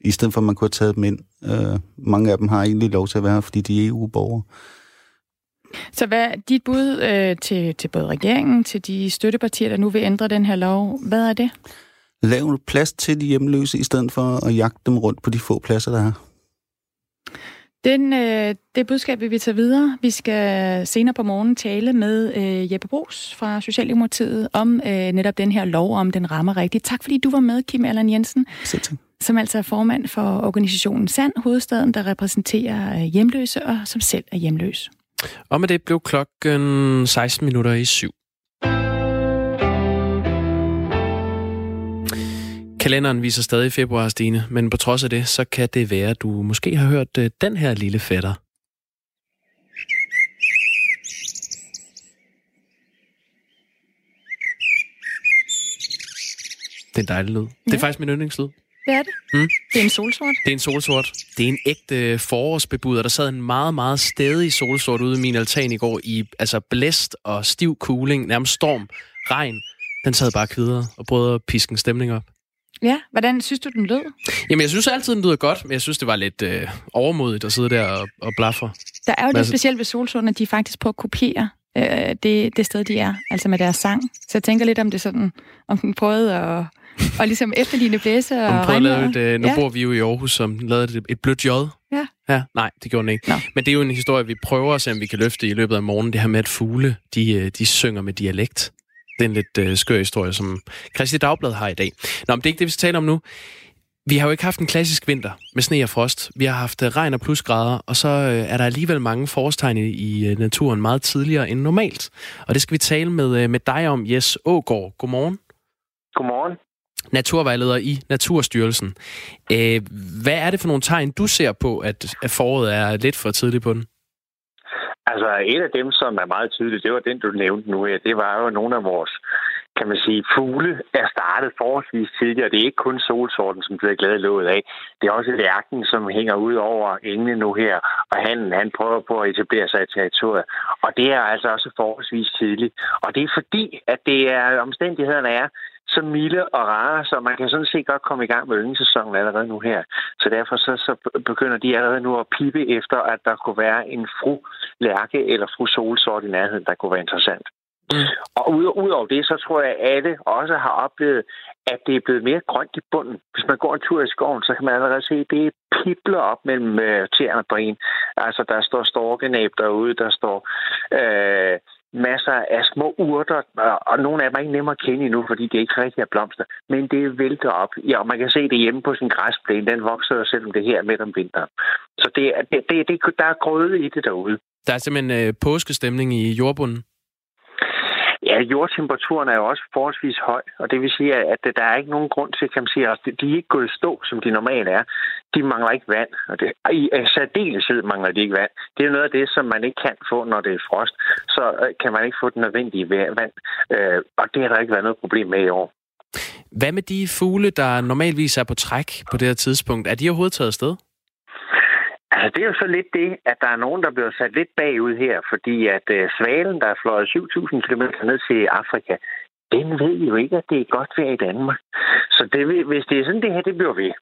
i stedet for, at man kunne have taget dem ind. Øh, mange af dem har egentlig lov til at være fordi de er EU-borgere. Så hvad er dit bud øh, til, til både regeringen, til de støttepartier, der nu vil ændre den her lov? Hvad er det? Lav plads til de hjemløse, i stedet for at jagte dem rundt på de få pladser, der er. Den, øh, det budskab vil vi tage videre. Vi skal senere på morgen tale med øh, Jeppe Bros fra Socialdemokratiet om øh, netop den her lov, om den rammer rigtigt. Tak fordi du var med, Kim Allan Jensen. Selv som altså er formand for organisationen Sand Hovedstaden, der repræsenterer øh, hjemløse og som selv er hjemløs. Og med det blev klokken 16 minutter i syv. Kalenderen viser stadig februar, Stine, men på trods af det, så kan det være, at du måske har hørt uh, den her lille fætter. Det er en dejlig lyd. Ja. Det er faktisk min yndlingslyd. Det er det. Mm. Det er en solsort. Det er en solsort. Det er en ægte forårsbebuder. Der sad en meget, meget stedig solsort ude i min altan i går i altså blæst og stiv cooling, nærmest storm, regn. Den sad bare kvidere og prøvede at piske en stemning op. Ja, hvordan synes du, den lød? Jamen, jeg synes altid, den lyder godt, men jeg synes, det var lidt øh, overmodigt at sidde der og, og blaffe. Der er jo det specielt ved solsorten, at de faktisk på at kopiere øh, det, det sted, de er, altså med deres sang. Så jeg tænker lidt om det sådan, om den prøvede at og ligesom efterligne blæse og Hun prøvede at lave et, øh, nu ja. bor vi jo i Aarhus, som lavede et, et blødt J. Ja. Ja, nej, det gjorde den ikke. Nå. Men det er jo en historie, vi prøver at se, om vi kan løfte i løbet af morgenen. Det her med, at fugle, de, øh, de synger med dialekt. Det er en lidt øh, skør historie, som Christi Dagblad har i dag. Nå, men det er ikke det, vi skal tale om nu. Vi har jo ikke haft en klassisk vinter med sne og frost. Vi har haft øh, regn og plusgrader, og så øh, er der alligevel mange forårstegn i, naturen meget tidligere end normalt. Og det skal vi tale med, med dig om, Jes Ågaard. Godmorgen. Godmorgen. Naturvejleder i Naturstyrelsen. Øh, hvad er det for nogle tegn, du ser på, at, foråret er lidt for tidligt på den? Altså, et af dem, som er meget tydeligt, det var den, du nævnte nu her. Det var jo nogle af vores, kan man sige, fugle er startet forholdsvis tidligt, og det er ikke kun solsorten, som bliver glad låget af. Det er også lærken, som hænger ud over engene nu her, og han, han prøver på at etablere sig i territoriet. Og det er altså også forholdsvis tidligt. Og det er fordi, at det er omstændighederne er, så milde og rare, så man kan sådan set godt komme i gang med ynglesæsonen allerede nu her. Så derfor så, så begynder de allerede nu at pippe efter, at der kunne være en fru lærke eller fru solsort i nærheden, der kunne være interessant. Mm. Og ud, ud det, så tror jeg, at alle også har oplevet, at det er blevet mere grønt i bunden. Hvis man går en tur i skoven, så kan man allerede se, at det pipler op mellem øh, tæerne og brin. Altså, der står storkenæb derude, der står øh, masser af små urter, og nogle af dem er ikke nemmere at kende endnu, fordi det ikke rigtig er blomster. Men det vælter op. Ja, og man kan se det hjemme på sin græsplæne. Den vokser jo selvom det her midt om vinteren. Så det, det, det, det, der er grøde i det derude. Der er simpelthen øh, påskestemning i jordbunden. Ja, jordtemperaturen er jo også forholdsvis høj, og det vil sige, at der er ikke nogen grund til, kan man sige, at de er ikke gået i stå, som de normalt er. De mangler ikke vand, og det, i særdeleshed mangler de ikke vand. Det er noget af det, som man ikke kan få, når det er frost. Så øh, kan man ikke få den nødvendige vand, øh, og det har der ikke været noget problem med i år. Hvad med de fugle, der normalvis er på træk på det her tidspunkt? Er de overhovedet taget afsted? Altså, det er jo så lidt det, at der er nogen, der bliver sat lidt bagud her, fordi at øh, svalen, der er fløjet 7.000 km ned til Afrika, den ved jo ikke, at det er godt vejr i Danmark. Så det hvis det er sådan, det her det bliver ved,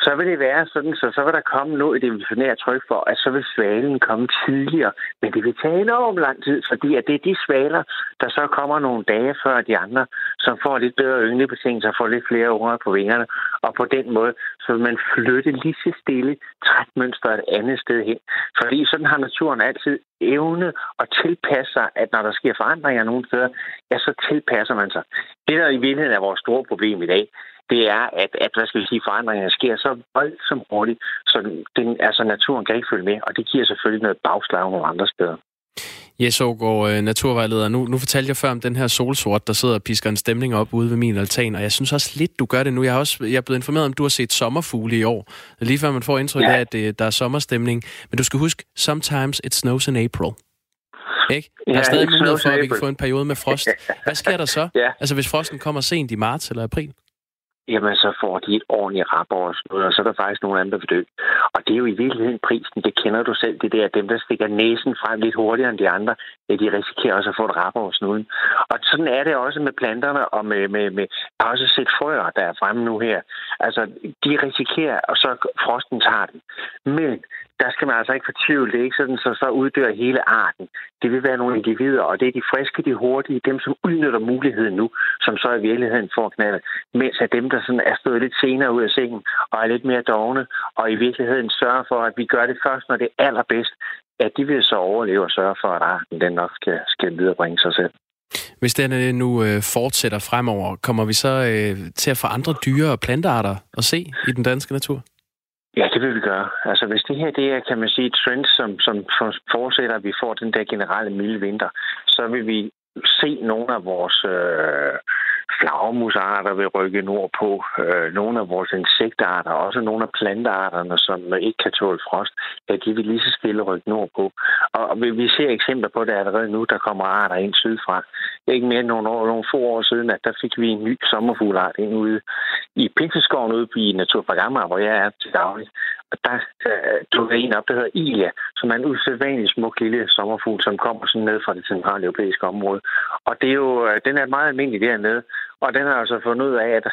så vil det være sådan, så, så vil der komme noget i det tryk for, at så vil svalen komme tidligere. Men det vil tage enormt lang tid, fordi at det er de svaler, der så kommer nogle dage før de andre, som får lidt bedre ynglebetingelser, får lidt flere unger på vingerne, og på den måde, så vil man flytte lige så stille trækmønster et andet sted hen. Fordi sådan har naturen altid evne at tilpasse sig, at når der sker forandringer nogle steder, ja, så tilpasser man sig. Det, der i virkeligheden er vores store problem i dag, det er, at, at hvad skal vi sige, forandringerne sker så voldsomt hurtigt, så den, altså, naturen kan ikke følge med, og det giver selvfølgelig noget bagslag nogle andre steder. Jes Aargaard, naturvejleder. Nu, nu fortalte jeg før om den her solsort, der sidder og pisker en stemning op ude ved min altan, og jeg synes også lidt, du gør det nu. Jeg, har også, jeg er blevet informeret om, du har set sommerfugle i år. Lige før man får indtryk ja. af, at det, der er sommerstemning. Men du skal huske, sometimes it snows in April. Ikke? Der er Ja, stadig mulighed for, at vi kan få en periode med frost. Hvad sker der så? Ja. Altså, hvis frosten kommer sent i marts eller april? Jamen så får de et ordentligt rap over noget, og så er der faktisk nogle andre, der vil dø. Og det er jo i virkeligheden prisen, det kender du selv, det der, dem der stikker næsen frem lidt hurtigere end de andre, ja, de risikerer også at få et rap over snuden. Og sådan er det også med planterne, og med, med, med jeg har også set frøer, der er fremme nu her. Altså, de risikerer, og så frosten tager den. Men der skal man altså ikke fortvivle. Det er ikke sådan, så så uddør hele arten. Det vil være nogle individer, og det er de friske, de hurtige, dem som udnytter muligheden nu, som så i virkeligheden får knaldet. Mens at dem, der sådan er stået lidt senere ud af sengen og er lidt mere dogne, og i virkeligheden sørger for, at vi gør det først, når det er allerbedst, at de vil så overleve og sørge for, at arten den nok skal, skal viderebringe sig selv. Hvis den øh, nu øh, fortsætter fremover, kommer vi så øh, til at få andre dyre- og plantearter at se i den danske natur? Ja, det vil vi gøre. Altså, hvis det her det er, kan man sige, et trend, som, som fortsætter, at vi får den der generelle milde vinter, så vil vi se nogle af vores øh, flagermusarter vil rykke nordpå, øh, nogle af vores insektarter, også nogle af plantearterne, som ikke kan tåle frost, ja, de vil lige så stille rykke nordpå. Og vi, vi ser eksempler på det allerede nu, der kommer arter ind sydfra. Ikke mere end nogle, år, nogle få år siden, at der fik vi en ny sommerfuglart ind ude i Pinseskoven ude i Naturpark Amager, hvor jeg er til daglig. Der øh, dukker en op, der hedder Ilia, som er en usædvanlig smuk lille sommerfugl, som kommer sådan ned fra det centrale europæiske område. Og det er jo, øh, den er meget almindelig dernede, og den har altså fundet ud af, at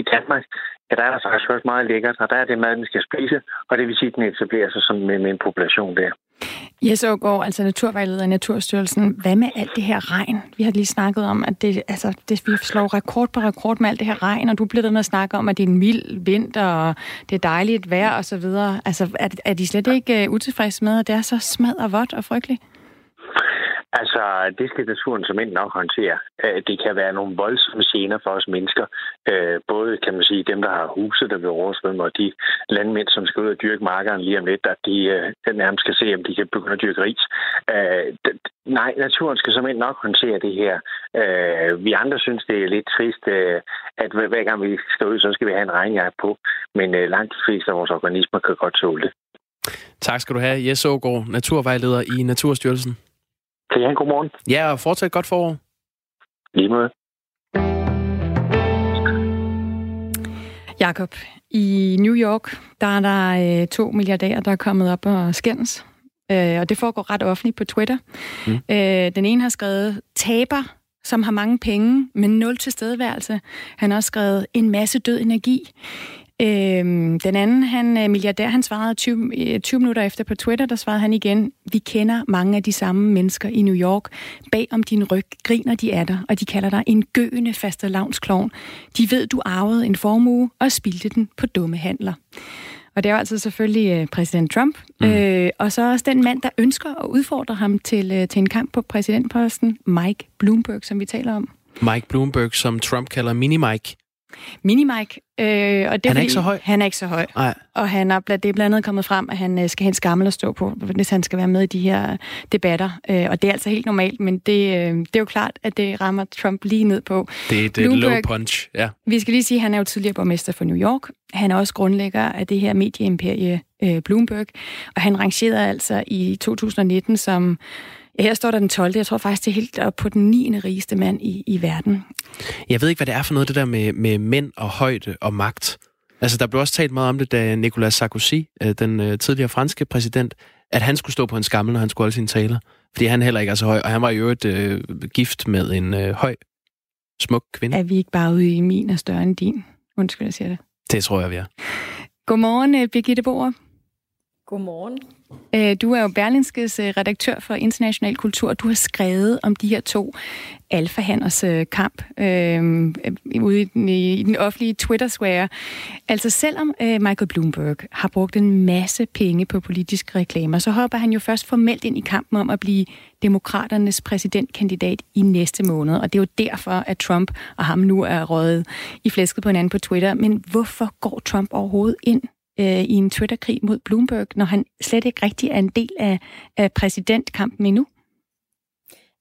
i Danmark, ja, der er der faktisk også meget lækkert, og der er det mad, den skal spise, og det vil sige, at den etablerer sig som med, med en population der. Jes går altså naturvejleder i Naturstyrelsen. Hvad med alt det her regn? Vi har lige snakket om, at det, altså, det, vi slår rekord på rekord med alt det her regn, og du bliver ved med at snakke om, at det er en mild vinter, og det er dejligt vejr og så videre. Altså, er, er de slet ikke uh, utilfredse med, at det er så smad og vådt og frygteligt? Altså, det skal naturen som nok håndtere. Øh, det kan være nogle voldsomme gener for os mennesker. Øh, både, kan man sige, dem, der har huse, der vil oversvømme, og de landmænd, som skal ud og dyrke markeren lige om lidt, at de, øh, nærmest skal se, om de kan begynde at dyrke ris. Nej, naturen skal som nok håndtere det her. Vi andre synes, det er lidt trist, at hver gang vi skal ud, så skal vi have en regnjakke på. Men langt de fleste af vores organismer kan godt tåle det. Tak skal du have, Jes Ågaard, naturvejleder i Naturstyrelsen. Kan I have en god morgen? Ja, og fortsat godt forår. Lige med. Jakob, i New York, der er der øh, to milliardærer, der er kommet op og skændes. Øh, og det foregår ret offentligt på Twitter. Mm. Øh, den ene har skrevet, taber, som har mange penge, men nul tilstedeværelse. Han har også skrevet, en masse død energi. Øhm, den anden, han øh, milliardær, han svarede 20, 20 øh, minutter efter på Twitter, der svarede han igen, vi kender mange af de samme mennesker i New York. Bag om din ryg griner de af dig, og de kalder dig en gøende fastelavnsklovn. De ved, du arvede en formue og spildte den på dumme handler. Og det er jo altså selvfølgelig øh, præsident Trump, mm. øh, og så også den mand, der ønsker at udfordre ham til, øh, til en kamp på præsidentposten, Mike Bloomberg, som vi taler om. Mike Bloomberg, som Trump kalder Mini-Mike. Mini-Mike. Øh, og det han er ikke så høj? Han er ikke så høj. Nej. Og han er, det er blandt andet kommet frem, at han øh, skal have en skammel at stå på, hvis han skal være med i de her debatter. Øh, og det er altså helt normalt, men det, øh, det er jo klart, at det rammer Trump lige ned på. Det er et Bloomberg, low punch, ja. Vi skal lige sige, at han er jo tidligere borgmester for New York. Han er også grundlægger af det her medieimperie Bloomberg. Og han rangerede altså i 2019 som Ja, her står der den 12. Jeg tror faktisk, det er helt op på den 9. rigeste mand i, i verden. Jeg ved ikke, hvad det er for noget, det der med, med mænd og højde og magt. Altså, der blev også talt meget om det, da Nicolas Sarkozy, øh, den øh, tidligere franske præsident, at han skulle stå på en skammel, når han skulle holde sine taler. Fordi han heller ikke er så høj, og han var jo et øh, gift med en øh, høj, smuk kvinde. Er vi ikke bare ude i min er større end din? Undskyld, jeg siger det. Det tror jeg, vi er. Godmorgen, øh, Birgitte Boer. Godmorgen. Øh, du er jo Berlinskes øh, redaktør for international kultur, og du har skrevet om de her to alfahanners øh, kamp øhm, øh, ude i den, i den offentlige Twitter-square. Altså selvom øh, Michael Bloomberg har brugt en masse penge på politiske reklamer, så hopper han jo først formelt ind i kampen om at blive demokraternes præsidentkandidat i næste måned. Og det er jo derfor, at Trump og ham nu er røget i flæsket på hinanden på Twitter. Men hvorfor går Trump overhovedet ind øh, i en Twitter-krig mod Bloomberg, når han slet ikke rigtig er en del af, af præsidentkampen endnu?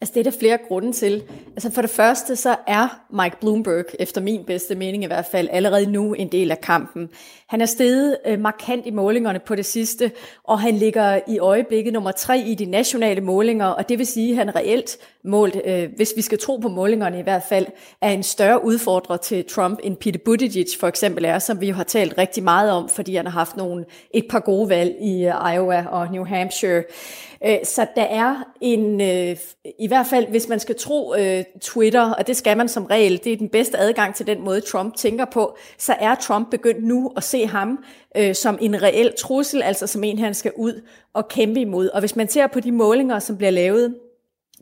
Altså, det er der flere grunde til. Altså, for det første, så er Mike Bloomberg, efter min bedste mening i hvert fald, allerede nu en del af kampen. Han er steget øh, markant i målingerne på det sidste, og han ligger i øjeblikket nummer tre i de nationale målinger, og det vil sige, at han reelt målt, øh, hvis vi skal tro på målingerne i hvert fald, er en større udfordrer til Trump, end Pete Buttigieg for eksempel er, som vi jo har talt rigtig meget om, fordi han har haft nogle, et par gode valg i øh, Iowa og New Hampshire. Øh, så der er en, øh, i hvert fald hvis man skal tro Twitter, og det skal man som regel, det er den bedste adgang til den måde Trump tænker på, så er Trump begyndt nu at se ham øh, som en reel trussel, altså som en, han skal ud og kæmpe imod. Og hvis man ser på de målinger, som bliver lavet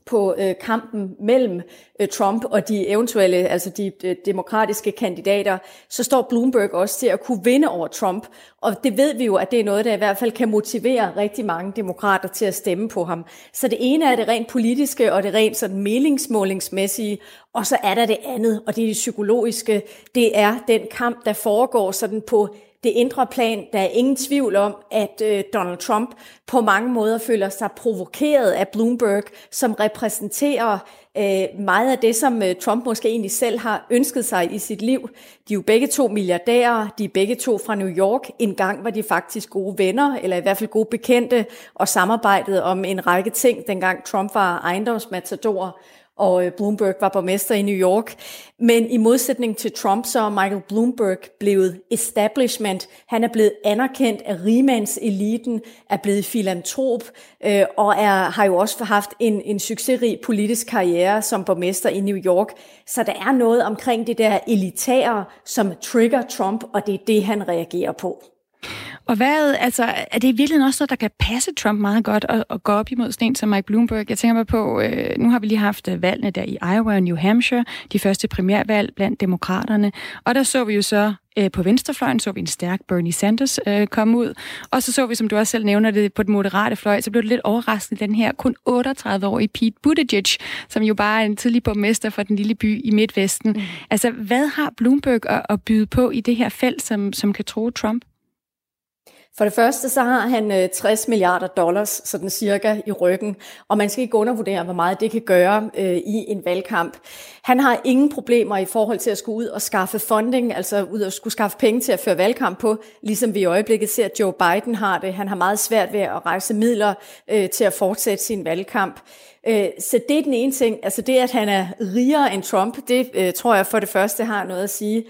på øh, kampen mellem øh, Trump og de eventuelle, altså de øh, demokratiske kandidater, så står Bloomberg også til at kunne vinde over Trump. Og det ved vi jo, at det er noget, der i hvert fald kan motivere rigtig mange demokrater til at stemme på ham. Så det ene er det rent politiske og det rent sådan meningsmålingsmæssige, og så er der det andet, og det er det psykologiske. Det er den kamp, der foregår sådan på det indre plan. Der er ingen tvivl om, at øh, Donald Trump på mange måder føler sig provokeret af Bloomberg, som repræsenterer øh, meget af det, som øh, Trump måske egentlig selv har ønsket sig i sit liv. De er jo begge to milliardærer, de er begge to fra New York. En gang var de faktisk gode venner, eller i hvert fald gode bekendte, og samarbejdede om en række ting, dengang Trump var ejendomsmatador og øh, Bloomberg var borgmester i New York. Men i modsætning til Trump, så er Michael Bloomberg blevet establishment. Han er blevet anerkendt af rigmandseliten, er blevet filantrop, øh, og er, har jo også haft en, en succesrig politisk karriere som borgmester i New York. Så der er noget omkring det der elitære, som trigger Trump, og det er det, han reagerer på. Og hvad, altså, er det i virkeligheden også noget, der kan passe Trump meget godt at, at gå op imod sådan en som Mike Bloomberg? Jeg tænker mig på, øh, nu har vi lige haft øh, valgene der i Iowa og New Hampshire, de første primærvalg blandt demokraterne, og der så vi jo så øh, på venstrefløjen så vi en stærk Bernie Sanders øh, komme ud. Og så så vi, som du også selv nævner det, på den moderate fløj, så blev det lidt overraskende, den her kun 38-årige Pete Buttigieg, som jo bare er en tidlig borgmester fra den lille by i Midtvesten. Mm. Altså, hvad har Bloomberg at, at byde på i det her felt, som, som kan tro Trump? For det første, så har han øh, 60 milliarder dollars, sådan cirka, i ryggen, og man skal ikke undervurdere, hvor meget det kan gøre øh, i en valgkamp. Han har ingen problemer i forhold til at skulle ud og skaffe funding, altså ud og skulle skaffe penge til at føre valgkamp på, ligesom vi i øjeblikket ser, at Joe Biden har det. Han har meget svært ved at rejse midler øh, til at fortsætte sin valgkamp. Øh, så det er den ene ting. Altså det, at han er rigere end Trump, det øh, tror jeg for det første har noget at sige.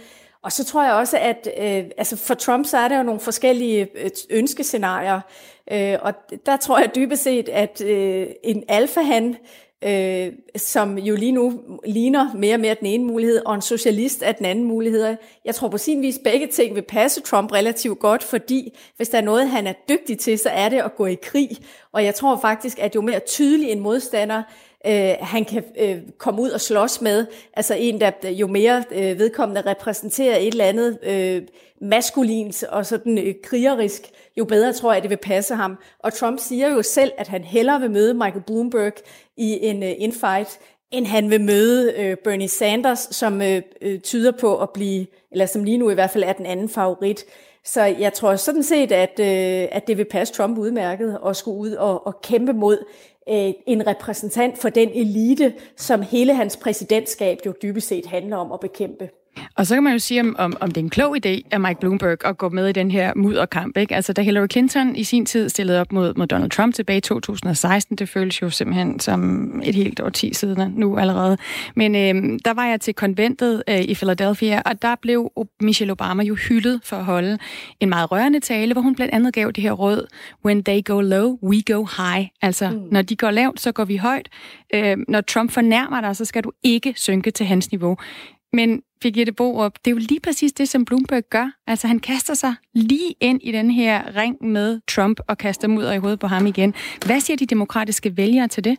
Og så tror jeg også, at øh, altså for Trump, så er der jo nogle forskellige øh, ønskescenarier. Øh, og der tror jeg dybest set, at øh, en alfahan, øh, som jo lige nu ligner mere og mere den ene mulighed, og en socialist er den anden mulighed. Jeg tror på sin vis, begge ting vil passe Trump relativt godt, fordi hvis der er noget, han er dygtig til, så er det at gå i krig. Og jeg tror faktisk, at jo mere tydelig en modstander øh, han kan øh, komme ud og slås med. Altså en, der jo mere øh, vedkommende repræsenterer et eller andet øh, maskulint og sådan øh, krigerisk, jo bedre tror jeg, det vil passe ham. Og Trump siger jo selv, at han hellere vil møde Michael Bloomberg i en øh, infight, end han vil møde øh, Bernie Sanders, som øh, øh, tyder på at blive, eller som lige nu i hvert fald er den anden favorit. Så jeg tror sådan set, at, øh, at det vil passe Trump udmærket at skulle ud og, og kæmpe mod Øh, en repræsentant for den elite, som hele hans præsidentskab jo dybest set handler om at bekæmpe. Og så kan man jo sige, om, om, om det er en klog idé af Mike Bloomberg at gå med i den her mudderkamp. Ikke? Altså, da Hillary Clinton i sin tid stillede op mod, mod Donald Trump tilbage i 2016, det føles jo simpelthen som et helt årti siden nu allerede. Men øh, der var jeg til konventet øh, i Philadelphia, og der blev Michelle Obama jo hyldet for at holde en meget rørende tale, hvor hun blandt andet gav det her råd, when they go low, we go high. Altså, mm. når de går lavt, så går vi højt. Øh, når Trump fornærmer dig, så skal du ikke synke til hans niveau. Men Birgitte Borup, det er jo lige præcis det, som Bloomberg gør. Altså han kaster sig lige ind i den her ring med Trump og kaster mudder i hovedet på ham igen. Hvad siger de demokratiske vælgere til det?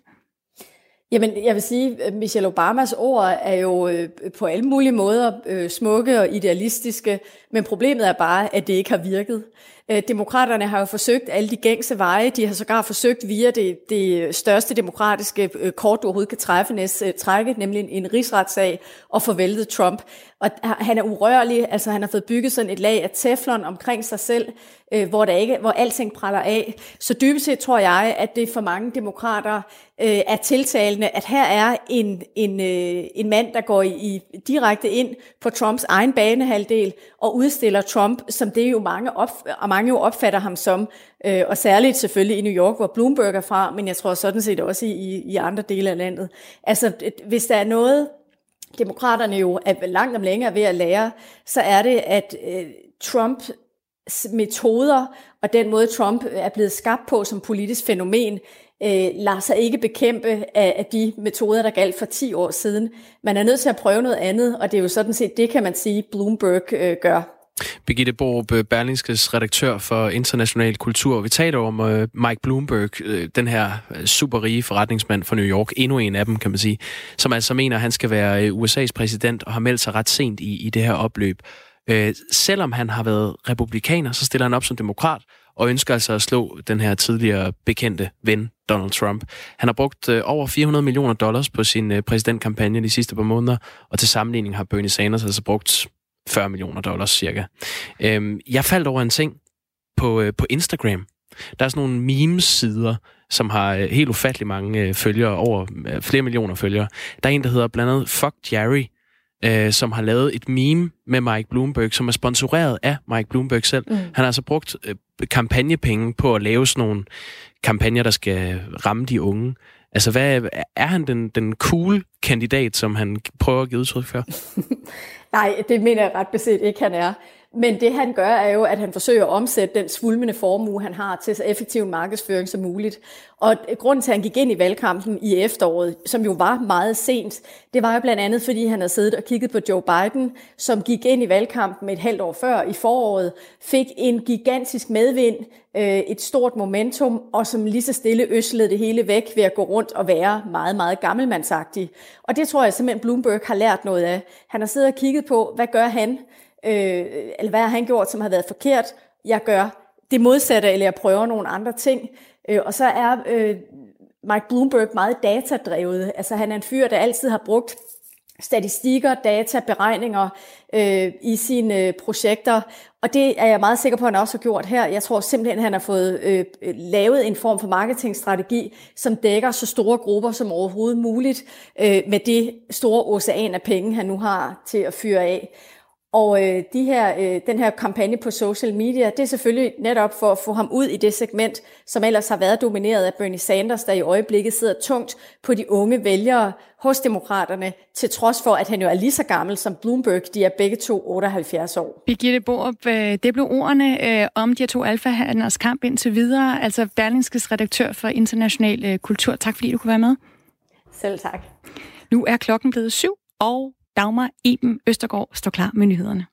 Jamen, jeg vil sige, at Michelle Obamas ord er jo øh, på alle mulige måder øh, smukke og idealistiske, men problemet er bare, at det ikke har virket. Øh, demokraterne har jo forsøgt alle de gængse veje. De har sågar forsøgt via det, det største demokratiske øh, kort, du overhovedet kan træffe, næst, trække, nemlig en, en rigsretssag, og få væltet Trump. Og han er urørlig, altså han har fået bygget sådan et lag af teflon omkring sig selv, øh, hvor, der ikke, hvor alting praller af. Så dybest set tror jeg, at det for mange demokrater øh, er tiltalende, at her er en, en, øh, en mand, der går i, i direkte ind på Trumps egen banehalvdel og udstiller Trump, som det jo mange, op, og mange jo opfatter ham som, øh, og særligt selvfølgelig i New York, hvor Bloomberg er fra, men jeg tror sådan set også i, i andre dele af landet. Altså, hvis der er noget, demokraterne jo er langt om længere ved at lære, så er det, at øh, Trump metoder og den måde, Trump øh, er blevet skabt på som politisk fænomen, øh, lader sig ikke bekæmpe af, af de metoder, der galt for 10 år siden. Man er nødt til at prøve noget andet, og det er jo sådan set det, kan man sige, Bloomberg øh, gør. Birgitte Borup, øh, Berlingskes redaktør for international kultur. Vi taler om øh, Mike Bloomberg, øh, den her superrige forretningsmand fra New York, endnu en af dem, kan man sige, som altså mener, at han skal være USA's præsident og har meldt sig ret sent i, i det her opløb. Selvom han har været republikaner, så stiller han op som demokrat og ønsker altså at slå den her tidligere bekendte ven, Donald Trump. Han har brugt over 400 millioner dollars på sin præsidentkampagne de sidste par måneder, og til sammenligning har Bernie Sanders altså brugt 40 millioner dollars cirka. Øhm, jeg faldt over en ting på, øh, på Instagram. Der er sådan nogle memes-sider, som har øh, helt ufattelig mange øh, følgere, over øh, flere millioner følgere. Der er en, der hedder blandt andet Fuck Jerry, øh, som har lavet et meme med Mike Bloomberg, som er sponsoreret af Mike Bloomberg selv. Mm. Han har altså brugt øh, kampagnepenge på at lave sådan nogle kampagner, der skal ramme de unge. Altså, hvad, er han den, den cool kandidat, som han prøver at give udtryk for? Nej, det mener jeg ret beset ikke, han er. Men det han gør, er jo, at han forsøger at omsætte den svulmende formue, han har til så effektiv markedsføring som muligt. Og grunden til, at han gik ind i valgkampen i efteråret, som jo var meget sent, det var jo blandt andet, fordi han havde siddet og kigget på Joe Biden, som gik ind i valgkampen et halvt år før i foråret, fik en gigantisk medvind, øh, et stort momentum, og som lige så stille øslede det hele væk ved at gå rundt og være meget, meget gammelmandsagtig. Og det tror jeg simpelthen, Bloomberg har lært noget af. Han har siddet og kigget på, hvad gør han? Øh, eller hvad har han gjort, som har været forkert? Jeg gør det modsatte, eller jeg prøver nogle andre ting. Øh, og så er øh, Mike Bloomberg meget datadrevet. Altså han er en fyr, der altid har brugt statistikker, data, beregninger øh, i sine øh, projekter, og det er jeg meget sikker på, at han også har gjort her. Jeg tror simpelthen, at han har fået øh, lavet en form for marketingstrategi, som dækker så store grupper som overhovedet muligt, øh, med det store ocean af penge, han nu har til at fyre af. Og øh, de her, øh, den her kampagne på social media, det er selvfølgelig netop for at få ham ud i det segment, som ellers har været domineret af Bernie Sanders, der i øjeblikket sidder tungt på de unge vælgere hos demokraterne, til trods for, at han jo er lige så gammel som Bloomberg. De er begge to 78 år. Birgitte Borup, øh, det blev ordene øh, om de her to alfahandlers kamp indtil videre, altså Berlingskes redaktør for international øh, kultur. Tak fordi du kunne være med. Selv tak. Nu er klokken blevet syv, og Dagmar Eben Østergaard står klar med nyhederne.